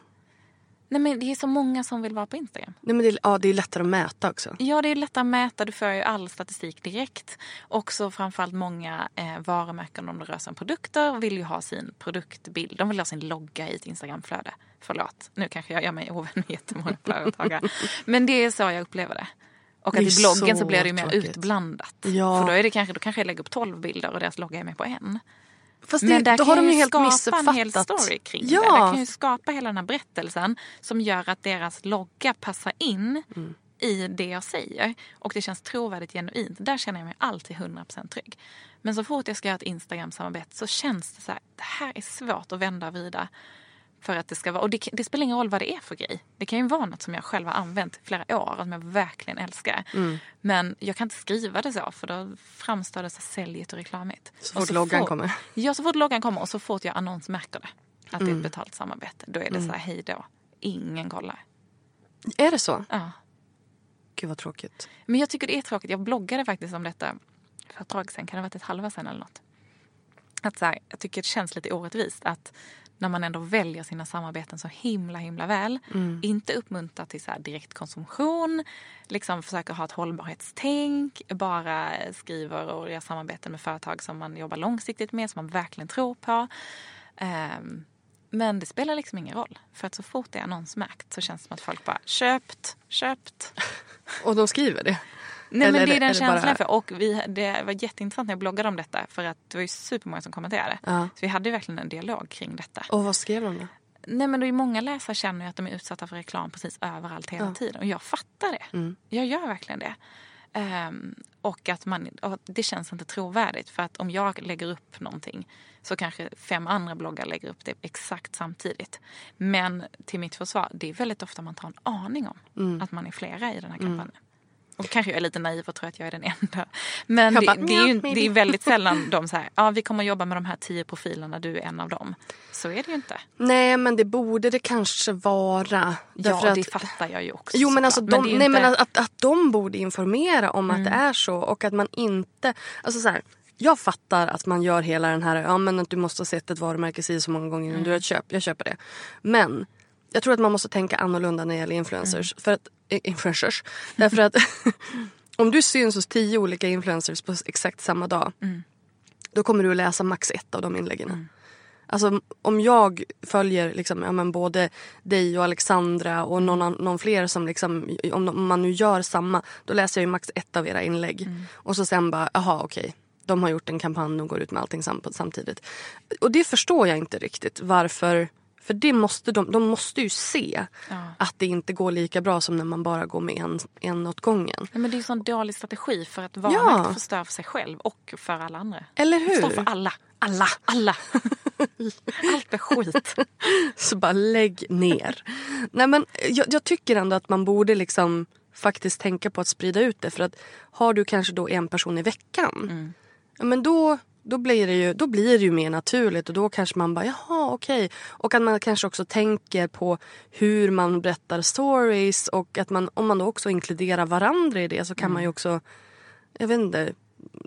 Nej men det är så många som vill vara på Instagram. Nej, men det, är- ja, det är lättare att mäta också. Ja, det är lättare att mäta. Du får ju all statistik direkt. Också framförallt många eh, varumärken om det rör sig om produkter vill ju ha sin produktbild. De vill ha sin logga i ett Instagramflöde. Förlåt, nu kanske jag gör mig (laughs) ovän med jättemånga företagare. Men det är så jag upplever det. Och att i bloggen så, så blir det ju mer tråkigt. utblandat. Ja. För då, är det kanske, då kanske jag lägger upp 12 bilder och deras logga är med på en. Fast det, Men där då kan har de ju helt skapa missuppfattat. en hel story kring det. Där ja. kan ju skapa hela den här berättelsen som gör att deras logga passar in Mm. i det jag säger. Och det känns trovärdigt genuint. Där känner jag mig alltid 100% trygg. Men så fort jag ska göra ett Instagram-samarbete så känns det så här, det här är svårt att vända och vrida. För att det ska vara, och det, det spelar ingen roll vad det är för grej. Det kan ju vara något som jag själv har använt i flera år och som jag verkligen älskar. Mm. Men jag kan inte skriva det så för då framstår det så säljigt och reklamigt. Så Och fort loggan fort- kommer. Ja, så fort loggan kommer och så fort jag annonsmärker det. Att Mm. det är ett betalt samarbete. Då är det så här, hej då. Ingen kollar. Är det så? Ja. Gud vad tråkigt. Men jag tycker det är tråkigt. Jag bloggade faktiskt om detta för ett tag sedan. Kan det ha varit ett halvår sedan eller något? Att så här, jag tycker det känns lite orättvist att när man ändå väljer sina samarbeten så himla himla väl. Inte uppmuntra till så här direktkonsumtion. Liksom försöker ha ett hållbarhetstänk. Bara skriver och gör samarbeten med företag som man jobbar långsiktigt med. Som man verkligen tror på. Ehm, men det spelar liksom ingen roll. För att så fort det är annonsmärkt så känns det som att folk bara köpt, köpt. (laughs) Och de skriver det? Nej Eller men det är den känslan bara- får. Och vi, det var jätteintressant när jag bloggade om detta. För att det var ju supermånga som kommenterade. Ja. Så vi hade ju verkligen en dialog kring detta. Och vad skrev de då? Nej men det är många läsare känner ju att de är utsatta för reklam precis överallt hela tiden. Och jag fattar det. Jag gör verkligen det. Ehm, och att man, och det känns inte trovärdigt. För att om jag lägger upp någonting så kanske fem andra bloggar lägger upp det exakt samtidigt. Men till mitt försvar, det är väldigt ofta man tar en aning om att man är flera i den här kampanjen. Och kanske jag är lite naiv och tror att jag är den enda. Men det, bara, det, är ju, det är väldigt sällan (laughs) de säger ja vi kommer att jobba med de här tio profilerna, du är en av dem. Så är det ju inte. Nej men det borde det kanske vara. Ja, att- det fattar jag ju också. Jo men alltså de, ju nej, inte- men att, att de borde informera om att det är så och att man inte... Alltså så här, jag fattar att man gör hela den här, ja men att du måste ha sett ett varumärke si så många gånger innan du gör ett köp. Jag köper det. Men jag tror att man måste tänka annorlunda när det gäller influencers. För att, influencers. Därför att (laughs) om du syns hos tio olika influencers på exakt samma dag. Då kommer du att läsa max ett av de inläggen. Alltså om jag följer liksom, ja, men både dig och Alexandra och någon, någon fler som liksom, om, om man nu gör samma, då läser jag max ett av era inlägg. Och så sen bara, jaha okej, de har gjort en kampanj och går ut med allting sam, samtidigt. Och det förstår jag inte riktigt varför, för det måste de, de måste ju se att det inte går lika bra som när man bara går med en, en åt gången. Nej, men det är ju en dålig strategi för att Ja. varumärket förstör för sig själv och för alla andra. Eller Det förstör hur? för alla. Alla. Alla. (laughs) Allt är skit. Så bara lägg ner. Nej, men jag, jag tycker ändå att man borde liksom faktiskt tänka på att sprida ut det. För att har du kanske då en person i veckan. Ja, men då, då, blir det ju, då blir det ju mer naturligt och då kanske man bara jaha okej. Och att man kanske också tänker på hur man berättar stories och att man om man då också inkluderar varandra i det så kan man ju också jag vet inte,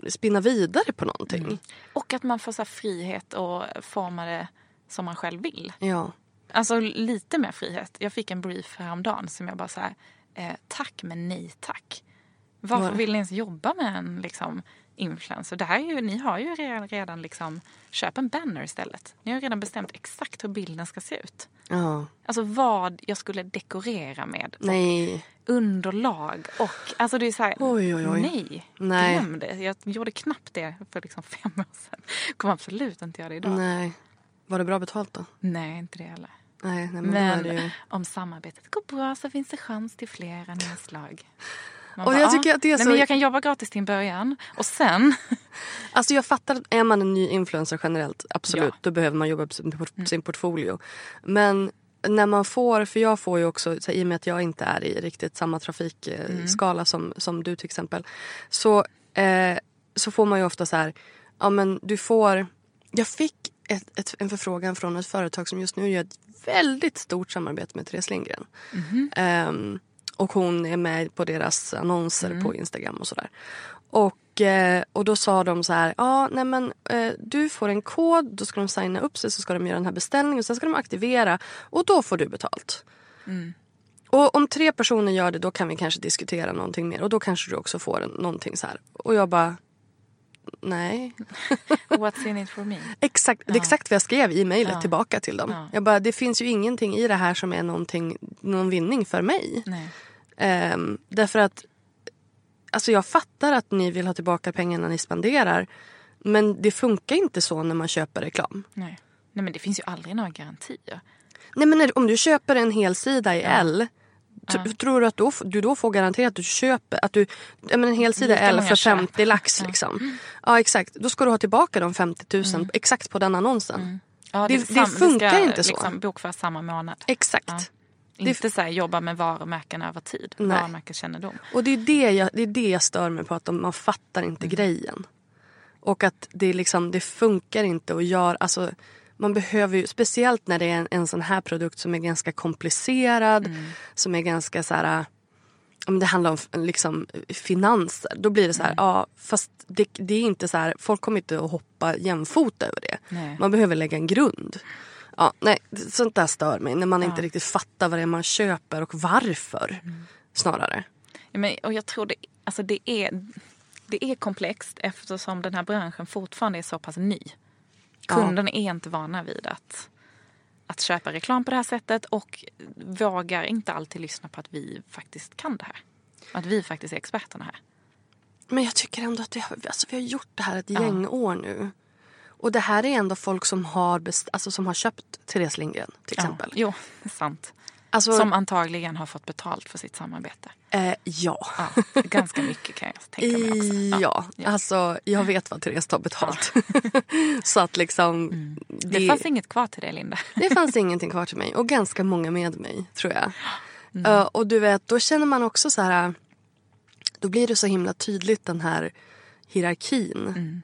spinna vidare på någonting. Och att man får så frihet och forma det som man själv vill. Ja. Alltså lite mer frihet. Jag fick en brief häromdagen som jag bara så här, eh, tack men nej tack. Varför Var- vill ni ens jobba med en liksom, influencer? Det här är ju, ni har ju redan, redan liksom, köp en banner istället. Ni har redan bestämt exakt hur bilden ska se ut. ja. Alltså vad jag skulle dekorera med. Nej. Underlag och alltså det är så här, Oj, oj, oj. nej, Nej. glöm det. Jag gjorde knappt det för liksom fem år sedan. Kommer absolut inte göra det idag. Nej, Nej. Var det bra betalt då? inte det heller. Nej, nej men, Men ju... om samarbetet går bra så finns det chans till flera nedslag. Man Och bara, jag tycker "Ja, att det är nej, så- men Jag kan jobba gratis till en början och sen... (laughs) Alltså jag fattar att är man en ny influencer generellt, absolut, Ja. Mm. då behöver man jobba på sin, sin portfolio. Men när man får, för jag får ju också, så här, i och med att jag inte är i riktigt samma trafikskala Mm. som, som du till exempel. Så, eh, så får man ju ofta så här, ja men du får, jag fick ett, ett, en förfrågan från ett företag som just nu gör ett väldigt stort samarbete med Therese Lindgren. Mhm. Ehm, Och hon är med på deras annonser på Instagram och sådär. Och, eh, och då sa de så här, ja nej men eh, du får en kod, då ska de signa upp sig så ska de göra den här beställningen och sen ska de aktivera och då får du betalt. Och om tre personer gör det då kan vi kanske diskutera någonting mer och då kanske du också får en, någonting så här. Och jag bara, nej. (laughs) What's in it for me? Exakt, Det är exakt vad jag skrev i mejlet Ja. tillbaka till dem. Ja. Jag bara, det finns ju ingenting i det här som är någonting, någon vinning för mig. Nej. Ehm, därför att alltså jag fattar att ni vill ha tillbaka pengarna ni spenderar. Men det funkar inte så när man köper reklam. Nej. Nej men det finns ju aldrig några garantier. Nej men när, om du köper en hel sida i L. t- Tror du att då, du då får garanterat att du köper att du, ja, men en hel sida L för köp. 50 lax liksom. Ja exakt, då ska du ha tillbaka de 50 000 exakt på den annonsen. Ja, Det- det sam- funkar ska inte så. Liksom bokföra samma månad. Exakt. Det- Inte så här, jobba med varumärken över tid. Nej. Varumärkeskännedom. Och det är det jag, det är det jag stör mig på, att de, man fattar inte grejen. Och att det, liksom, det funkar inte att göra... Alltså, man behöver ju, speciellt när det är en, en sån här produkt som är ganska komplicerad, som är ganska så här... Om det handlar om liksom, finanser, då blir det så här, ja fast det, det är inte så här, folk kommer inte att hoppa jämfota över det. Nej. Man behöver lägga en grund. Ja, nej, sånt där stör mig, när man inte riktigt fattar vad det är man köper och varför. Snarare. Ja, men, och jag tror det, alltså det, är, det är komplext eftersom den här branschen fortfarande är så pass ny. Kunderna är inte vana vid att, att köpa reklam på det här sättet och vågar inte alltid lyssna på att vi faktiskt kan det här. Att vi faktiskt är experterna här. Men jag tycker ändå att vi har, alltså vi har gjort det här ett gäng år nu. Och det här är ändå folk som har, best, alltså som har köpt Therese Lindgren till exempel. Ja, jo, sant. Alltså, Som antagligen har fått betalt för sitt samarbete. eh, ja. Ja, ganska mycket kan jag tänka mig också. Ja, alltså jag vet vad Therese tar betalt. (laughs) Så att liksom... Det, Det fanns inget kvar till dig, Linda. det fanns ingenting kvar till mig. Och ganska många med mig, tror jag. Mm. Eh, och du vet, då känner man också så här... Då blir det så himla tydligt den här hierarkin. Mm.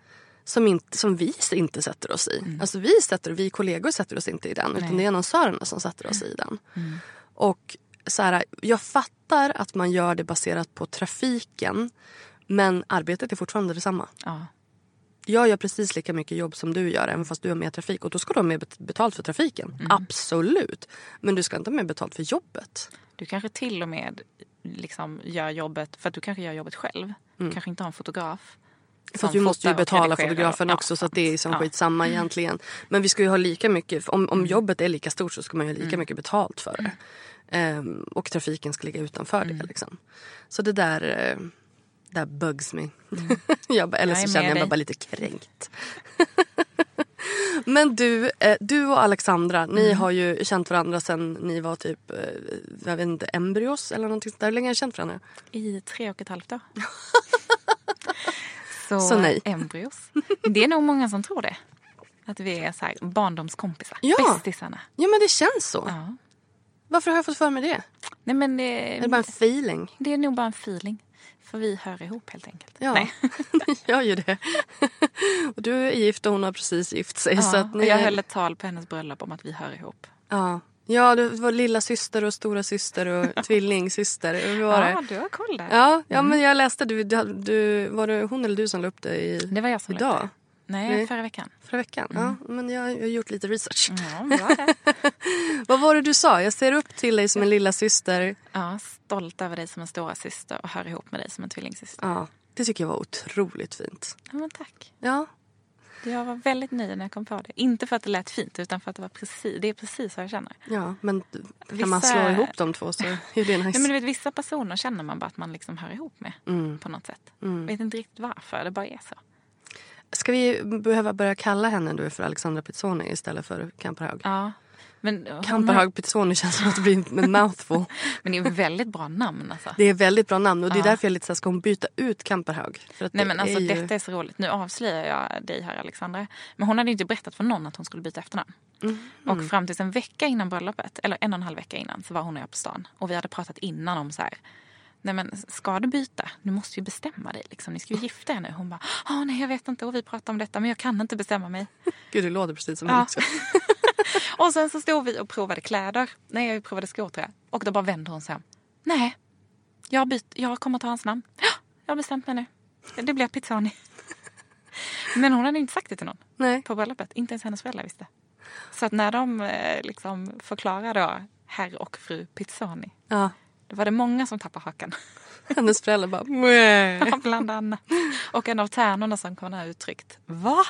Som, inte, som vi inte sätter oss i. Alltså vi, sätter, vi kollegor sätter oss inte i den. Utan Nej. Mm. det är annonsörerna som sätter oss i den. Och så här, jag fattar att man gör det baserat på trafiken. Men arbetet är fortfarande detsamma. Ja. Jag gör precis lika mycket jobb som du gör även fast du har mer trafik. Och då ska du ha mer bet- betalt för trafiken. Mm. Absolut. Men du ska inte ha mer betalt för jobbet. Du kanske till och med liksom gör jobbet, för att du kanske gör jobbet själv. Du kanske inte har en fotograf. Att vi måste ju betala fotografen Ja, också så att det är som ja. skitsamma egentligen. Men vi ska ju ha lika mycket, om, Mm. om jobbet är lika stort så ska man ju ha lika mycket betalt för det. Ehm, och trafiken ska ligga utanför Mm. det liksom. Så det där, eh, där bugs me. (laughs) jag bara, eller Mm. Jag så känner jag mig bara lite kränkt. (laughs) Men du, eh, du och Alexandra, ni Mm. har ju känt varandra sen ni var typ, eh, jag vet inte, embryos eller någonting sånt där. Hur länge har ni känt varandra? I tre och ett halvt år. (laughs) så, Så nej. embryos. Det är nog många som tror det. Att vi är så här barndomskompisar. Ja. Bästisarna. Ja men det känns så. Ja. Varför har jag fått för mig det? Nej men Är det, det bara en feeling? det är nog bara en feeling. För vi hör ihop helt enkelt. Ja, Nej. (laughs) ni gör det. och du är gift och hon har precis gift sig. så Ja, att och ni jag höll ett tal på hennes bröllop om att vi hör ihop. ja. Ja, du var lilla syster och stora syster och (laughs) tvillingsyster. Hur var Ja, det? du har koll där. Ja, ja men jag läste, du, du, var det hon eller du som la upp det i, Det var jag som idag? löpte. Nej, Nej. förra veckan. Förra veckan? Ja, men jag, jag har gjort lite research. Ja, bra det. (laughs) Vad var det du sa? Jag ser upp till dig som en lilla syster. Ja, stolt över dig som en stora syster och hör ihop med dig som en tvillingsyster. Ja, det tycker jag var otroligt fint. Ja, men tack. Ja, Jag var väldigt nöjd när jag kom på det. Inte för att det lät fint utan för att det var precis, det är precis vad jag känner. ja men kan Vissa- man slå ihop de två så är det nice. Ja, men du vet, vissa personer känner man bara att man liksom hör ihop med Mm. på något sätt. Vet inte riktigt varför, det bara är så. Ska vi behöva börja kalla henne då för Alexandra Pizzoni istället för Kamperhaug? Ja. Men, hon Kamperhaug Pizzoni känns som att det blir en mouthful. (laughs) men det är ett väldigt bra namn alltså. Det är väldigt bra namn och det är därför jag lite så här, ska hon byta ut Kamperhaug? För att Nej det men alltså är ju... detta är så roligt. Nu avslöjar jag dig här Alexandra. Men hon hade ju inte berättat för någon att hon skulle byta efternamn. Mm. Och fram tills en vecka innan bröllopet, eller en och en halv vecka innan, så var hon och jag på stan. Och vi hade pratat innan om så här. Nej men ska du byta? Du måste ju bestämma dig. Liksom. Ni ska ju gifta er nu. Hon bara, ah, nej jag vet inte. Och vi pratade om detta men jag kan inte bestämma mig. (laughs) Gud det låter precis som Ja. också. (laughs) (laughs) Och sen så stod vi och provade kläder. Nej jag provade skor tror jag. Och då bara vände hon sig. Nej, Jag, bytt, jag kommer ta hans namn. Ja, jag har bestämt mig nu. Det blir Pizzani. (laughs) Men hon hade inte sagt det till någon Nej. på bröllopet. Inte ens hennes föräldrar visste. Så att när de eh, liksom förklarade då herr och fru Pizzani. Ja. Då var det många som tappade hakan. (laughs) Hennes föräldrar bara Mäh. Bland annat. Och en av tärnorna som kom här uttryckt. Va?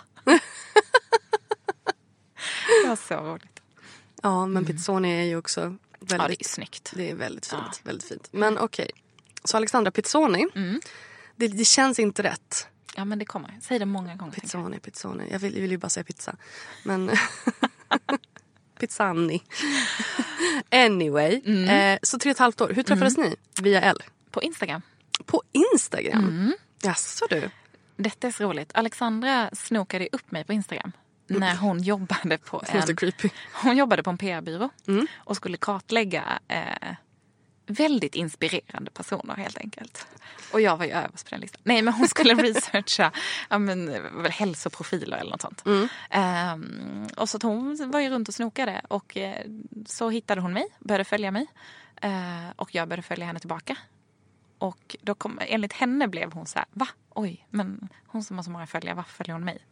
Det var så roligt. Ja, men Pizzoni är ju också Mm. Ja, det är väldigt, snyggt. det är väldigt fint. Ja. Väldigt fint. Men okej. Så Alexandra Pizzoni, Mm. det, det känns inte rätt. Ja, men det kommer. Säg det många gånger. Pizzoni, Pizzoni. Jag vill, jag vill ju bara säga pizza. Men (laughs) Pizzani. anyway, Mm. eh, så tre och ett halvt år. Hur träffades ni? Via L? På Instagram. På Instagram? Mm. Jaså du? Detta är så roligt. Alexandra snokade upp mig på Instagram. När hon jobbade på en, creepy. hon jobbade på en PR-byrå. Mm. Och skulle kartlägga eh, väldigt inspirerande personer helt enkelt. Och jag var ju överst på den listan. Nej men hon skulle (laughs) researcha ja, men, väl hälsoprofiler eller något sånt. Mm. Ehm, och så att hon var ju runt och snokade och eh, så hittade hon mig, började följa mig. Eh, och jag började följa henne tillbaka. Och då kom, enligt henne blev hon så här, va? Oj, men hon som har så många följare, varför följer hon mig?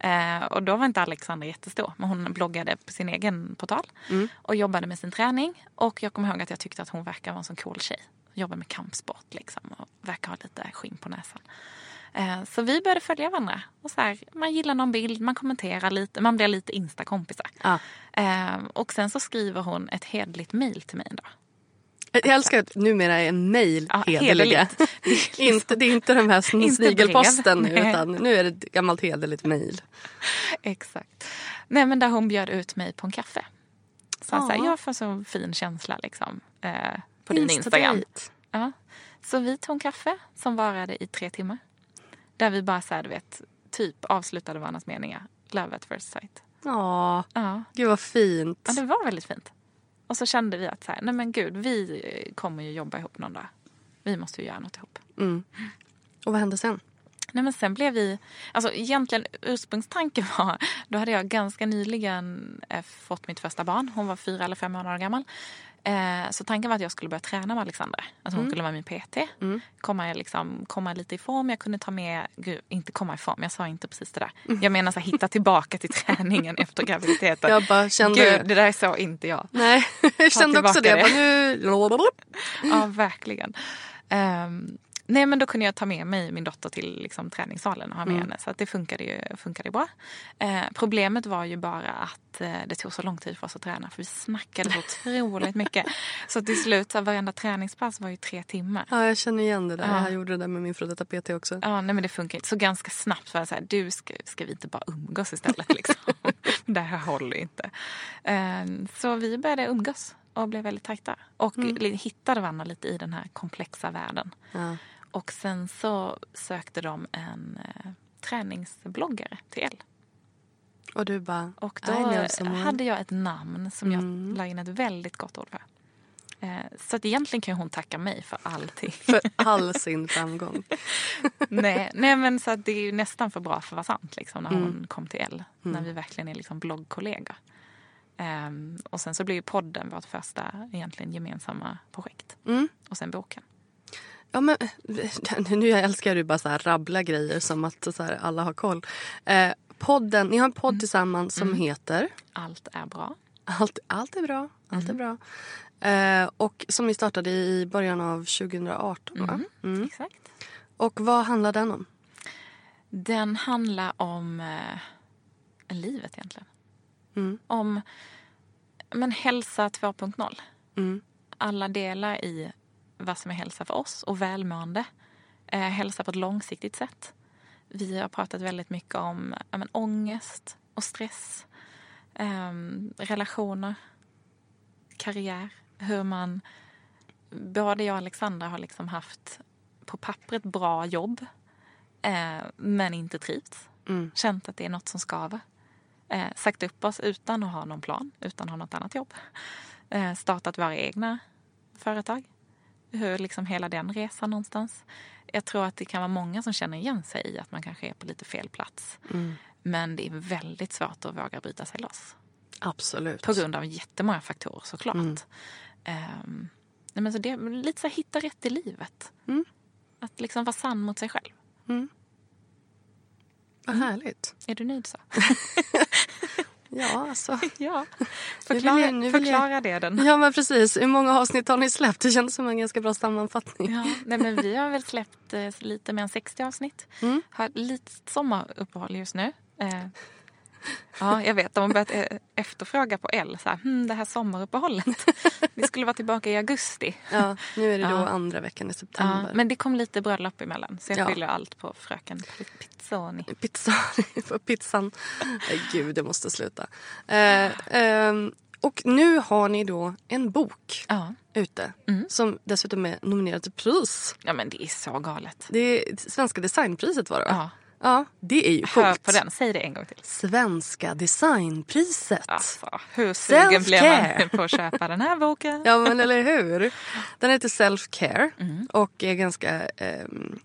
Eh, och då var inte Alexandra jättestor, men hon bloggade på sin egen portal och jobbade med sin träning. Och jag kommer ihåg att jag tyckte att hon verkar vara en sån cool tjej. Jobbar med kampsport liksom och verkar ha lite skinn på näsan. Eh, så vi började följa varandra. Och så här, man gillar någon bild, man kommenterar lite, man blir lite instakompisar. Ja. Eh, och sen så skriver hon ett hederligt mejl till mig en dag. Jag älskar att numera är mejl Ja, hederliga. är inte, det är inte de här (laughs) snigelposten nu utan nu är det ett gammalt hederligt mejl. Exakt. Nej men där hon bjöd ut mig på en kaffe. Så Ja. här, jag får så fin känsla liksom. Eh, på din Instagram. Insta-date. Ja. Så vi tog en kaffe som varade i tre timmar. Där vi bara så här, du vet, typ avslutade varandras meningar. Love at first sight. Ja, Ja. gud vad fint. ja, det var väldigt fint. Och så kände vi att så här, nej men gud, vi kommer ju jobba ihop någon dag. Vi måste ju göra något ihop. Mm. Och vad hände sen? Nej men sen blev vi, alltså egentligen ursprungstanken (laughs) var, då hade jag ganska nyligen eh, fått mitt första barn. Hon var fyra eller fem månader gammal. Eh, så tanken var att jag skulle börja träna med Alexandra. Att hon skulle vara min PT. Komma, liksom, komma lite i form. Jag kunde ta med, gud, inte komma i form, jag sa inte precis det där. Jag menar så här, hitta tillbaka till träningen (laughs) efter graviditeten. Jag bara kände- Gud, det där är så inte jag. Nej, (laughs) jag kände också det. Jag bara, nu... (laughs) Ja, verkligen. Ehm, nej, men då kunde jag ta med mig min dotter till liksom, träningssalen och ha med henne. Så att det funkade ju funkade bra. Eh, problemet var ju bara att eh, det tog så lång tid för oss att träna. För vi snackade så (laughs) otroligt mycket. Så till slut, så varenda träningspass var ju tre timmar. Ja, jag känner igen det där. Ja. Jag gjorde det där med min före detta PT också. Ja, nej men det funkar inte. Så ganska snabbt var jag så här, du ska, ska vi inte bara umgås istället liksom? (laughs) det här håller inte. Ehm, så vi började umgås och blev väldigt tajta. Och li- hittade varandra lite i den här komplexa världen. Ja. Och sen så sökte de en eh, träningsbloggare till L. Och du bara, Och då hade jag ett namn som Mm. jag la in ett väldigt gott ord för. Eh, så att egentligen kan hon tacka mig för allting. (laughs) för all sin framgång. (laughs) nej, nej men så att det är ju nästan för bra för att vara sant liksom, när hon Mm. kom till L. När vi verkligen är liksom bloggkollegor. Ehm, och sen så blev ju podden vårt första egentligen gemensamma projekt. Mm. Och sen boken. Ja, men, (laughs) nu jag älskar du bara så här rabbla grejer som att så här, alla har koll. Eh, podden, ni har en podd tillsammans som heter Allt är bra. Allt, allt är bra. Allt är bra. Eh, och som ni startade i början av 2018. Va? Mm. Exakt. Och vad handlar den om? Den handlar om eh, livet egentligen. Mm. Om men, hälsa 2.0. Mm. Alla delar i vad som är hälsa för oss och välmående. Eh, hälsa på ett långsiktigt sätt. Vi har pratat väldigt mycket om ja, men, ångest och stress. ehm, relationer. Karriär. Hur man... Både jag och Alexandra har liksom haft på pappret bra jobb eh, men inte trivts. Mm. Känt att det är något som skaver. Eh, sagt upp oss utan att ha någon plan, utan att ha något annat jobb. Eh, startat våra egna företag. Hur liksom hela den resan någonstans. Jag tror att det kan vara många som känner igen sig i att man kanske är på lite fel plats. Mm. Men det är väldigt svårt att våga bryta sig loss. Absolut. På grund av jättemånga faktorer såklart. Mm. Ehm, Nej, men så det, lite så här, hitta rätt i livet. Mm. Att liksom vara sann mot sig själv. Vad härligt. Är du nöjd så? (laughs) Ja, alltså. (laughs) ja. (laughs) Nu Förklara, vill jag- nu vill jag- förklara det den. Ja, men precis. Hur många avsnitt har ni släppt? Det kändes som en ganska bra sammanfattning. Ja, nej, men vi har väl släppt eh, lite mer än 60 avsnitt. Mm. Har ett litet sommaruppehåll just nu. Eh, ja, jag vet. De har börjat eh, efterfråga på L. Så här, hm, det här sommaruppehållet. (laughs) Vi skulle vara tillbaka i augusti. Ja, nu är det då Ja. andra veckan i Ja, september. men det kom lite bröllop emellan. Så jag Ja. skyller allt på fröken Pizzoni. Pizza (laughs) på pizzan. Gud, jag måste sluta. Eh, ehm, och nu har ni då en bok Ja. ute Mm. som dessutom är nominerad till pris. ja, men det är så galet. Det är Svenska designpriset var det va? Ja. Ja, det är ju Hör coolt. på den. Säg det en gång till. Svenska designpriset. Alltså, hur sugen blev Self-care. man (laughs) på att köpa den här boken? Ja men eller hur. Den heter Self Care Mm. och är ganska ehm,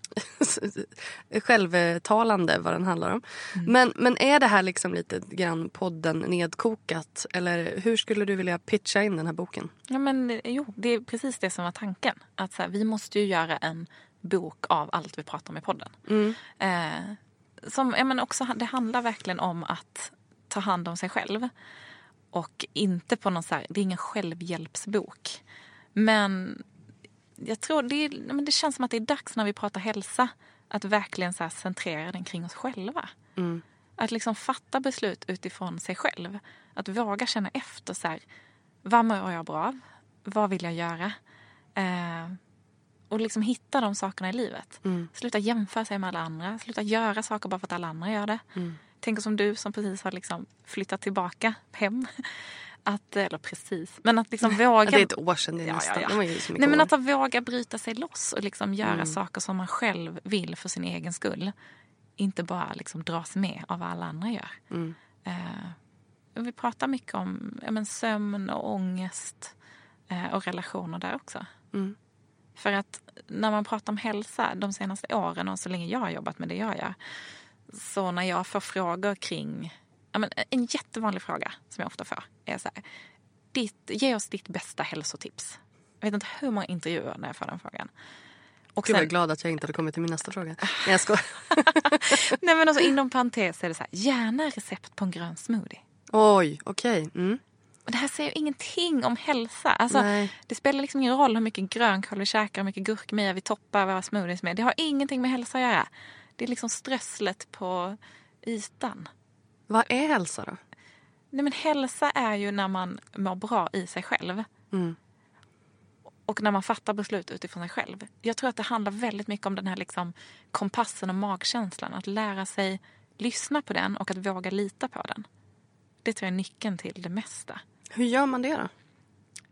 (laughs) självtalande vad den handlar om. Mm. Men, men är det här liksom lite grann podden nedkokat? Eller hur skulle du vilja pitcha in den här boken? Ja, men eh, jo, det är precis det som var tanken. Att så här, vi måste ju göra en bok av allt vi pratar om i podden. Eh, som, ja, men också, det handlar verkligen om att ta hand om sig själv. Och inte på någon så här, det är ingen självhjälpsbok. Men jag tror det, men det känns som att det är dags när vi pratar hälsa att verkligen så centrera den kring oss själva. Att liksom fatta beslut utifrån sig själv. Att våga känna efter så här, vad mår jag bra av? Vad vill jag göra? Eh, och liksom hitta de sakerna i livet. Sluta jämföra sig med alla andra. Sluta göra saker bara för att alla andra gör det. Tänk som du som precis har liksom flyttat tillbaka hem. (laughs) Att, eller precis, men att liksom (laughs) våga... det är ett år sedan det är Ja, ja, ja. Nej, men år. att våga bryta sig loss och liksom göra Mm. saker som man själv vill för sin egen skull. Inte bara liksom dras med av vad alla andra gör. Mm. Och vi pratar mycket om ja, men sömn och ångest eh, och relationer där också. Mm. För att när man pratar om hälsa de senaste åren och så länge jag har jobbat med det jag gör. Så när jag får frågor kring, ja, men en jättevanlig fråga som jag ofta får är så här. Ditt, ge oss ditt bästa hälsotips. Jag vet inte hur många intervjuer när jag får den frågan. Och Gud vad jag är sen, glad att jag inte hade kommit till min nästa fråga. Nej jag skojar. (laughs) nej men alltså inom parentes är det så här, gärna recept på en grön smoothie. Oj, okej. Mm. Och det här säger ju ingenting om hälsa. Alltså, Nej. det spelar liksom ingen roll hur mycket grönkål vi käkar, hur mycket gurkmeja vi toppar våra smoothies med. Det har ingenting med hälsa att göra. Det är liksom strösslet på ytan. Vad är hälsa då? Nej, men hälsa är ju när man mår bra i sig själv. Mm. Och när man fattar beslut utifrån sig själv. Jag tror att det handlar väldigt mycket om den här liksom kompassen och magkänslan. Att lära sig lyssna på den och att våga lita på den. Det tror jag är nyckeln till det mesta. Hur gör man det då?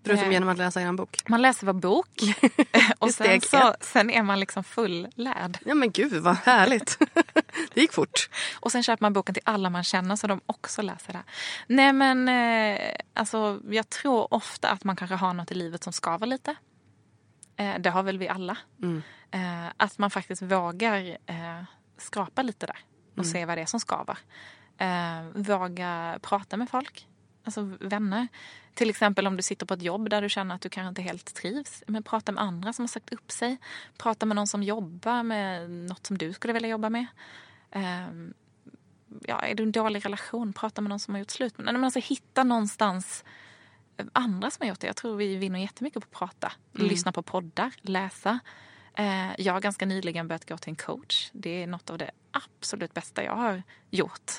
Förutom Eh. genom att läsa er bok. Man läser vår bok (laughs) och sen, så, sen är man liksom fullärd. Ja men gud vad härligt. (laughs) det gick fort. Och sen köper man boken till alla man känner så de också läser det. Nej men eh, alltså jag tror ofta att man kanske har något i livet som skaver lite. Eh, det har väl vi alla. Eh, att man faktiskt vågar skrapa lite där och se vad det är som skaver. Våga prata med folk, alltså vänner. Till exempel om du sitter på ett jobb där du känner att du kanske inte helt trivs. Men prata med andra som har sagt upp sig. Prata med någon som jobbar med något som du skulle vilja jobba med. Eh, ja, är du en dålig relation, prata med någon som har gjort slut. Men men alltså, hitta någonstans andra som har gjort det. Jag tror vi vinner jättemycket på att prata. Lyssna på poddar, läsa. Eh, jag har ganska nyligen börjat gå till en coach. Det är något av det absolut bästa jag har gjort.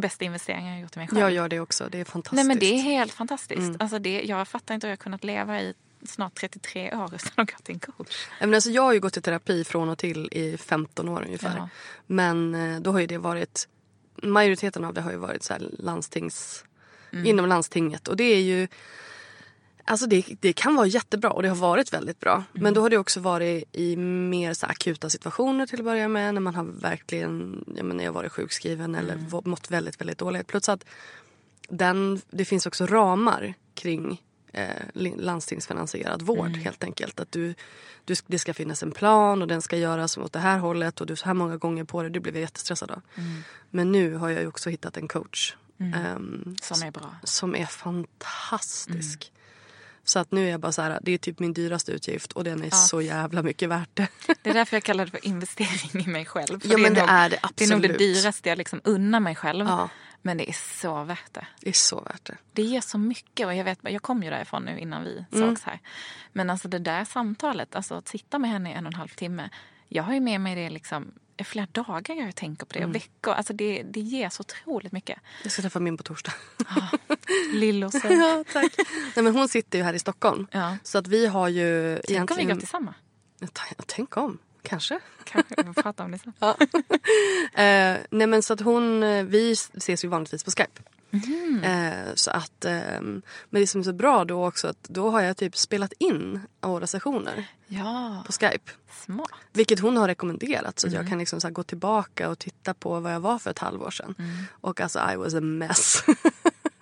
Bästa investeringen jag gjort i mig själv. Jag gör det också. Det är fantastiskt. Nej men det är helt fantastiskt. Mm. Alltså det, jag fattar inte hur jag har kunnat leva i snart 33 år utan att gå till en coach. Men alltså, jag har ju gått i terapi från och till i 15 år ungefär. Ja. Men eh, då har ju det varit... Majoriteten av det har ju varit så här landstings, Mm. inom landstinget. Och det är ju... Alltså det, det kan vara jättebra och det har varit väldigt bra. Mm. Men då har det också varit i mer så akuta situationer till att börja med. När man har verkligen, jag menar, jag varit sjukskriven eller Mm. va- mått väldigt, väldigt dåligt. Plus att den, det finns också ramar kring eh, landstingsfinansierad vård Mm. helt enkelt. Att du, du, det ska finnas en plan och den ska göras åt det här hållet och du så här många gånger på det. Det blev jag jättestressad av. Mm. Men nu har jag också hittat en coach. ehm, Som är bra. som är fantastisk. Så att nu är jag bara så här, det är typ min dyraste utgift och den är Ja. så jävla mycket värt det. Det är därför jag kallar det för investering i mig själv. För Ja, men det nog, är det Det är nog det absolut. dyraste jag liksom unnar mig själv. Ja. Men det är så värt det. Det är så värt det. Det ger så mycket och jag vet, jag kom ju därifrån nu innan vi Mm. sågs här. Men alltså det där samtalet, alltså att sitta med henne i en och en halv timme. Jag har ju med mig det liksom flera dagar jag tänker på det Mm. och veckor. Alltså det, det ger så otroligt mycket. Jag ska träffa min på torsdag. Lillo (laughs) så. ja, tack. Nej, men hon sitter ju här i Stockholm. Ja. Så att vi har ju Tänk om vi egentligen... går tillsammans. Tänk om. Kanske. Kanske vi får prata om det sen. (laughs) Ja. eh, nej men så att hon, eh, vi ses ju vanligtvis på Skype. Eh, så att, eh, men det som är så bra då också att då har jag typ spelat in våra sessioner Ja, på Skype. smart. Vilket hon har rekommenderat så att jag kan liksom så gå tillbaka och titta på vad jag var för ett halvår sedan. Och alltså I was a mess.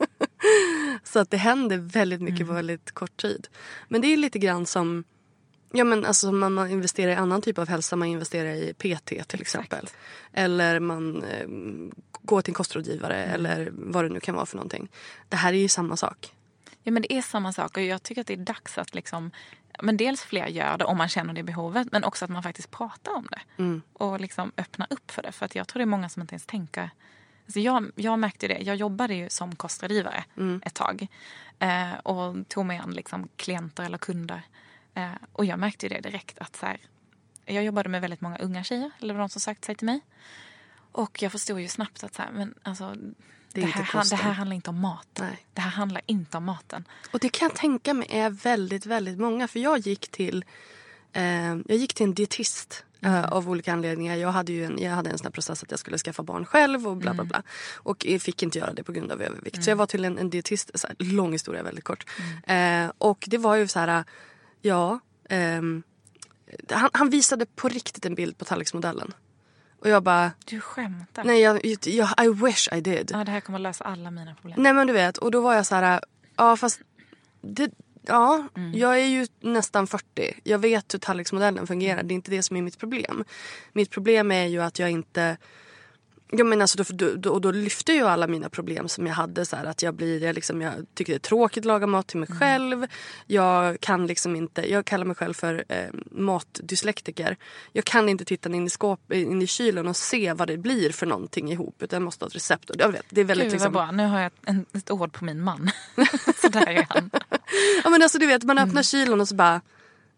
(laughs) så att det händer väldigt mycket på väldigt kort tid. Men det är lite grann som Ja men alltså man, man investerar i annan typ av hälsa. Man investerar i PT till exempel. Eller man eh, går till en kostrådgivare eller vad det nu kan vara för någonting. Det här är ju samma sak. Ja men det är samma sak och jag tycker att det är dags att liksom men dels fler gör det om man känner det behovet men också att man faktiskt pratar om det. Mm. Och liksom öppnar upp för det. För att jag tror det är många som inte ens tänker Alltså jag, jag märkte det. Jag jobbade ju som kostrådgivare Mm. ett tag. Eh, och tog mig an liksom klienter eller kunder. Eh, och jag märkte ju det direkt att så här, jag jobbade med väldigt många unga tjejer. Eller de som sökte sig till mig. Och jag förstod ju snabbt att så här, men alltså, det, inte här, det här handlar inte om mat. Nej. Det här handlar inte om maten. Och det kan jag tänka mig är väldigt, väldigt många. För jag gick till, eh, jag gick till en dietist eh, av olika anledningar. Jag hade ju en, jag hade en sån process att jag skulle skaffa barn själv och bla bla bla. Och jag fick inte göra det på grund av övervikt. Så jag var till en, en dietist, så här, lång historia väldigt kort. Eh, och det var ju så här, ja. ehm, han, han visade på riktigt en bild på tallriksmodellen. Och jag bara, Du skämtar? nej jag, jag, I wish I did. Ja, det här kommer att lösa alla mina problem. Nej men du vet, och då var jag så här, ja fast det, ja, jag är ju nästan 40. Jag vet hur tallriksmodellen fungerar. Det är inte det som är mitt problem. Mitt problem är ju att jag inte Ja, men alltså då, då, då, och då lyfter ju alla mina problem som jag hade. Så här, att jag, blir, jag, liksom, jag tycker det är tråkigt att laga mat till mig själv. Jag kan liksom inte, jag kallar mig själv för eh, matdyslektiker. Jag kan inte titta in i, skåp, in i kylen och se vad det blir för någonting ihop. Utan jag måste ha ett recept. Jag vet, det är väldigt Gud liksom, vad bra, nu har jag en, ett ord på min man. (laughs) (laughs) så där är han. Ja men alltså du vet man Mm. öppnar kylen och så bara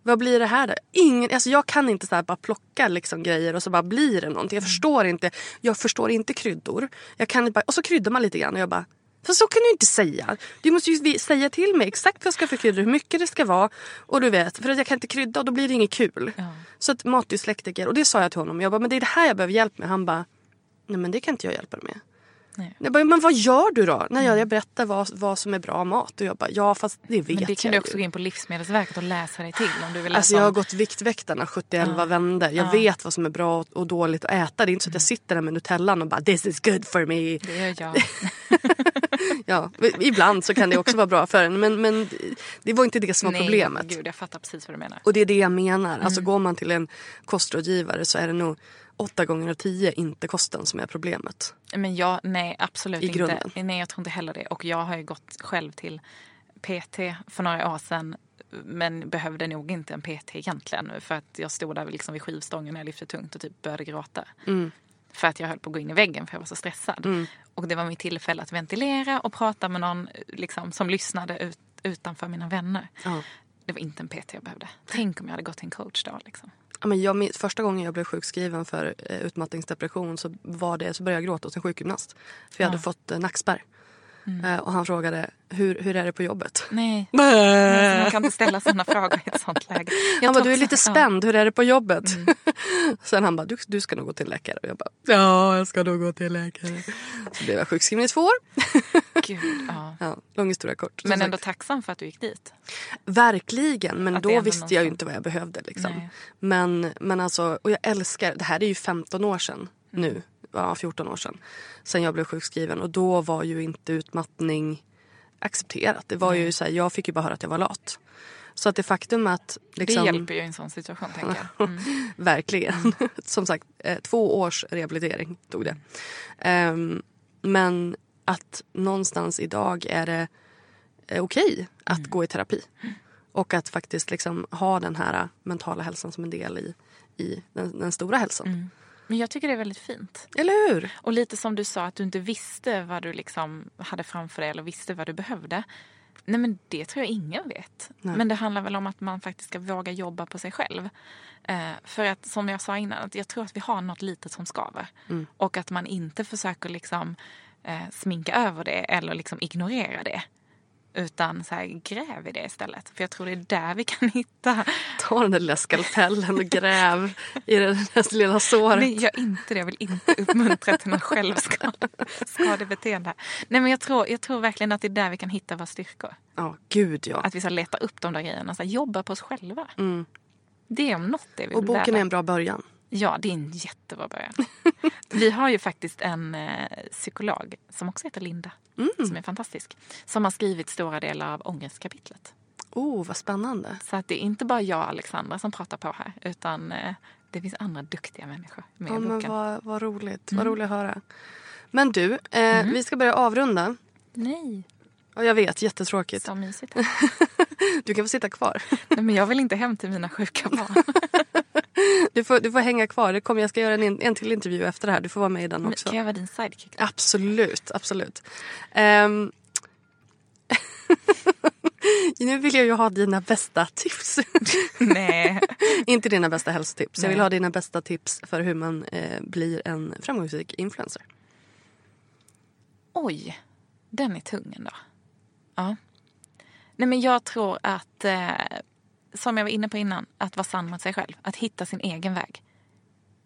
vad blir det här då? Ingen, alltså jag kan inte så bara plocka liksom grejer och så bara blir det någonting. Mm. Jag förstår inte. Jag förstår inte kryddor. Jag kan bara, och så kryddar man lite grann och jag bara Fast så kan du inte säga. Du måste ju säga till mig exakt vad jag ska för kryddor, hur mycket det ska vara. Och du vet, för att jag kan inte krydda och då blir det inget kul. Ja. Så att matdyslektiker, och det sa jag till honom. Jag bara, men det är det här jag behöver hjälp med. Han bara, nej men det kan inte jag hjälpa dig med. Nej. Jag bara, men vad gör du då? När jag, jag berättar vad, vad som är bra mat. Och jag bara, ja fast det vet Men det kan jag du ju. också gå in på Livsmedelsverket och läsa dig till om du vill läsa Alltså jag har om- gått Viktväktarna 71 Ja. vändor. Jag Ja. vet vad som är bra och dåligt att äta. Det är inte så att jag sitter där med Nutellan och bara this is good for me. Det gör jag. (laughs) Ja, ibland så kan det också vara bra för en men, men det var inte det som var Nej, problemet. Gud, jag fattar precis vad du menar. Och det är det jag menar. Mm. Alltså går man till en kostrådgivare så är det nog åtta gånger av tio inte kosten som är problemet. Men jag, nej absolut I inte. grunden. Nej jag tror inte heller det. Och jag har ju gått själv till PT för några år sedan. Men behövde nog inte en PT egentligen. För att jag stod där liksom vid skivstången när jag lyfte tungt och typ började gråta. Mm. För att jag höll på att gå in i väggen för jag var så stressad. Och det var mitt tillfälle att ventilera och prata med någon liksom, som lyssnade ut, utanför mina vänner. Ja. Det var inte en PT jag behövde. Tänk om jag hade gått till en coach då. Liksom. Ja, men jag, första gången jag blev sjukskriven för eh, utmattningsdepression så, var det, så började jag gråta hos en sjukgymnast. För jag hade fått eh, nackspärr. Eh, och han frågade hur, hur är det på jobbet? Nej, (laughs) alltså, man kan inte ställa sådana frågor i ett sånt läge. Jag han bara, du är lite ja. spänd, hur är det på jobbet? (laughs) Sen han bara, du, du ska nog gå till läkare. Och jag bara, ja jag ska nog gå till läkare. Så blev jag sjukskriven i två år. (laughs) Gud, ja. Ja, lång historia kort. Men sagt, ändå tacksam för att du gick dit. Verkligen, men Att då visste jag ju inte vad jag behövde. Liksom. Nej. Men, men alltså, och jag älskar, det här är ju 15 år sedan nu. Ja, 14 år sedan. Sen jag blev sjukskriven och då var ju inte utmattning accepterat. Det var ju så här, jag fick ju bara höra att jag var lat. Så att det faktum att... Liksom, Det hjälper ju i en sån situation tänker jag. Mm. (laughs) Verkligen. (laughs) Som sagt, eh, två års rehabilitering tog det. Ehm, men att någonstans idag är det är okej att gå i terapi. Och att faktiskt liksom ha den här mentala hälsan som en del i, i den, den stora hälsan. Men jag tycker det är väldigt fint. Eller hur? Och lite som du sa att du inte visste vad du liksom hade framför dig eller visste vad du behövde. Nej men det tror jag ingen vet. Nej. Men det handlar väl om att man faktiskt ska våga jobba på sig själv. Eh, för att som jag sa innan, att jag tror att vi har något litet som skaver. Och att man inte försöker liksom eh, sminka över det eller liksom ignorera det. Utan så här, gräv i det istället. För jag tror det är där vi kan (laughs) hitta... Ta den där lilla skalpellen och gräv i det där lilla såret. Nej, gör inte det. Jag vill inte uppmuntra till något självskadebeteende. Nej, men jag tror, jag tror verkligen att det är där vi kan hitta våra styrkor. Ja, gud ja. Att vi ska leta upp de där grejerna. Så här, jobba på oss själva. Det om något är vi Och boken värda. är en bra början. Ja, det är en jättebra början. (laughs) Vi har ju faktiskt en eh, psykolog som också heter Linda. Som är fantastisk. Som har skrivit stora delar av ångestkapitlet. Oh, vad spännande. Så att det är inte bara jag och Alexandra som pratar på här. Utan eh, det finns andra duktiga människor med Ja, i men boken. vad, vad roligt. Vad roligt att höra. Men du, eh, vi ska börja avrunda. Nej, jag vet, jättetråkigt. så mysigt. (laughs) Du kan få sitta kvar. Nej, men jag vill inte hem till mina sjuka barn. (laughs) Du får, du får hänga kvar. Det kommer, jag ska göra en, en till intervju efter det här. Du får vara med i den Men också. Kan jag vara din sidekick? då? Absolut, absolut. Ehm. (laughs) nu vill jag ju ha dina bästa tips. (laughs) Nej. (laughs) Inte dina bästa hälsotips. Jag vill Nej. ha dina bästa tips för hur man eh, blir en framgångsrik influencer. Oj, den är tung ändå. Ja. Nej, men jag tror att, eh, som jag var inne på innan, att vara sann mot sig själv. Att hitta sin egen väg.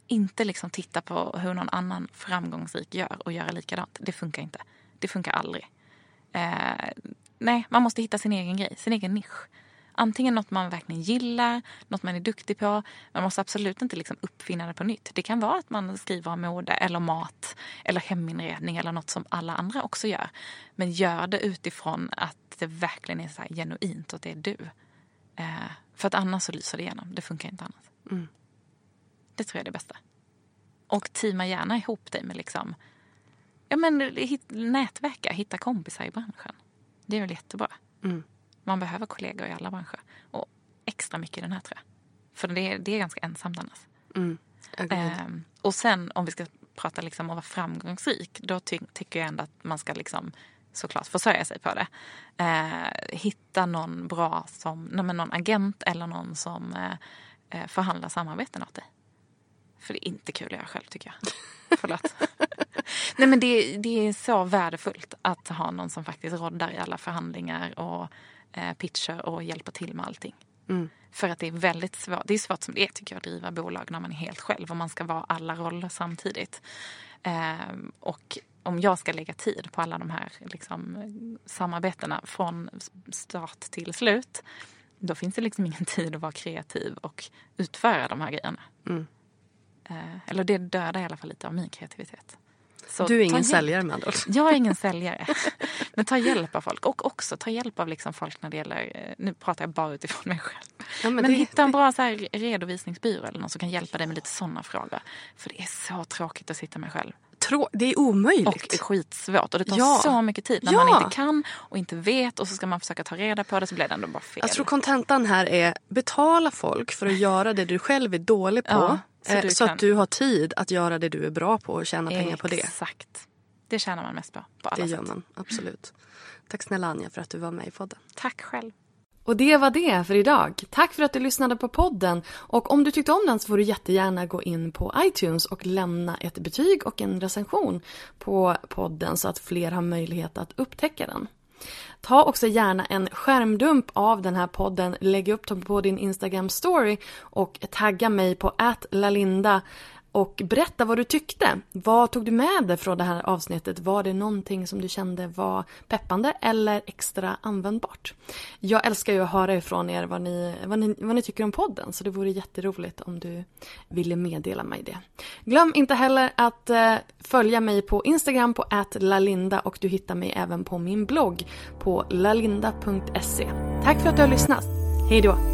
Inte liksom titta på hur någon annan framgångsrik gör och göra likadant. Det funkar inte. Det funkar aldrig. Eh, nej, man måste hitta sin egen grej, sin egen nisch. Antingen något man verkligen gillar, något man är duktig på. Man måste absolut inte liksom uppfinna det på nytt. Det kan vara att man skriver om mode eller mat eller heminredning eller något som alla andra också gör. Men gör det utifrån att det verkligen är så här genuint och att det är du. Eh, för att annars så lyser det igenom. Det funkar inte annars. Det tror jag är det bästa. Och teama gärna ihop dig med liksom, ja men hit, nätverka, hitta kompisar i branschen. Det är väl jättebra. Man behöver kollegor i alla branscher. Och extra mycket i den här tror jag. För det är, det är ganska ensamt annars. Ehm, och sen om vi ska prata liksom om att vara framgångsrik. Då ty tycker jag ändå att man ska liksom såklart försörja sig på det. Eh, hitta någon bra som, nej, någon agent eller någon som eh, eh, förhandlar samarbeten åt dig. För det är inte kul att göra själv tycker jag. (laughs) Förlåt. (laughs) Nej men det, det är så värdefullt att ha någon som faktiskt roddar i alla förhandlingar och eh, pitcher och hjälper till med allting. För att det är väldigt svårt, det är svårt som det är tycker jag att driva bolag när man är helt själv och man ska vara alla roller samtidigt. Ehm, och om jag ska lägga tid på alla de här liksom, samarbetena från start till slut då finns det liksom ingen tid att vara kreativ och utföra de här grejerna. Eh, eller det dödar i alla fall lite av min kreativitet. Så Du är ingen säljare med andra. (laughs) Jag är ingen säljare. (laughs) Men ta hjälp av folk. Och också ta hjälp av liksom folk när det gäller... eh, Nu pratar jag bara utifrån mig själv. Ja, men men det- hitta en bra så här, redovisningsbyrå eller någon som kan hjälpa dig med lite sådana frågor. För det är så tråkigt att sitta med själv. Trå- det är Och omöjligt. skitsvårt. Och det tar Ja. så mycket tid när Ja. man inte kan och inte vet. Och så ska man försöka ta reda på det så blir det ändå bara fel. Jag tror kontentan här är betala folk för att göra det du själv är dålig på. Ja, så eh, så att du har tid att göra det du är bra på och tjäna pengar på det. Exakt. Det tjänar man mest på. på alla Det gör sätt. man, absolut. Tack snälla Anja för att du var med i podden. Tack själv. Och det var det för idag. Tack för att du lyssnade på podden. Och om du tyckte om den så får du jättegärna gå in på iTunes och lämna ett betyg och en recension på podden så att fler har möjlighet att upptäcka den. Ta också gärna en skärmdump av den här podden, lägg upp den på din Instagram story och tagga mig på @lalinda och berätta vad du tyckte. Vad tog du med dig från det här avsnittet? Var det någonting som du kände var peppande eller extra användbart? Jag älskar ju att höra ifrån er vad ni, vad ni, vad ni tycker om podden så det vore jätteroligt om du ville meddela mig det. Glöm inte heller att eh, följa mig på Instagram på @lalinda och du hittar mig även på min blogg på lalinda.se. Tack för att du har lyssnat. Hej då!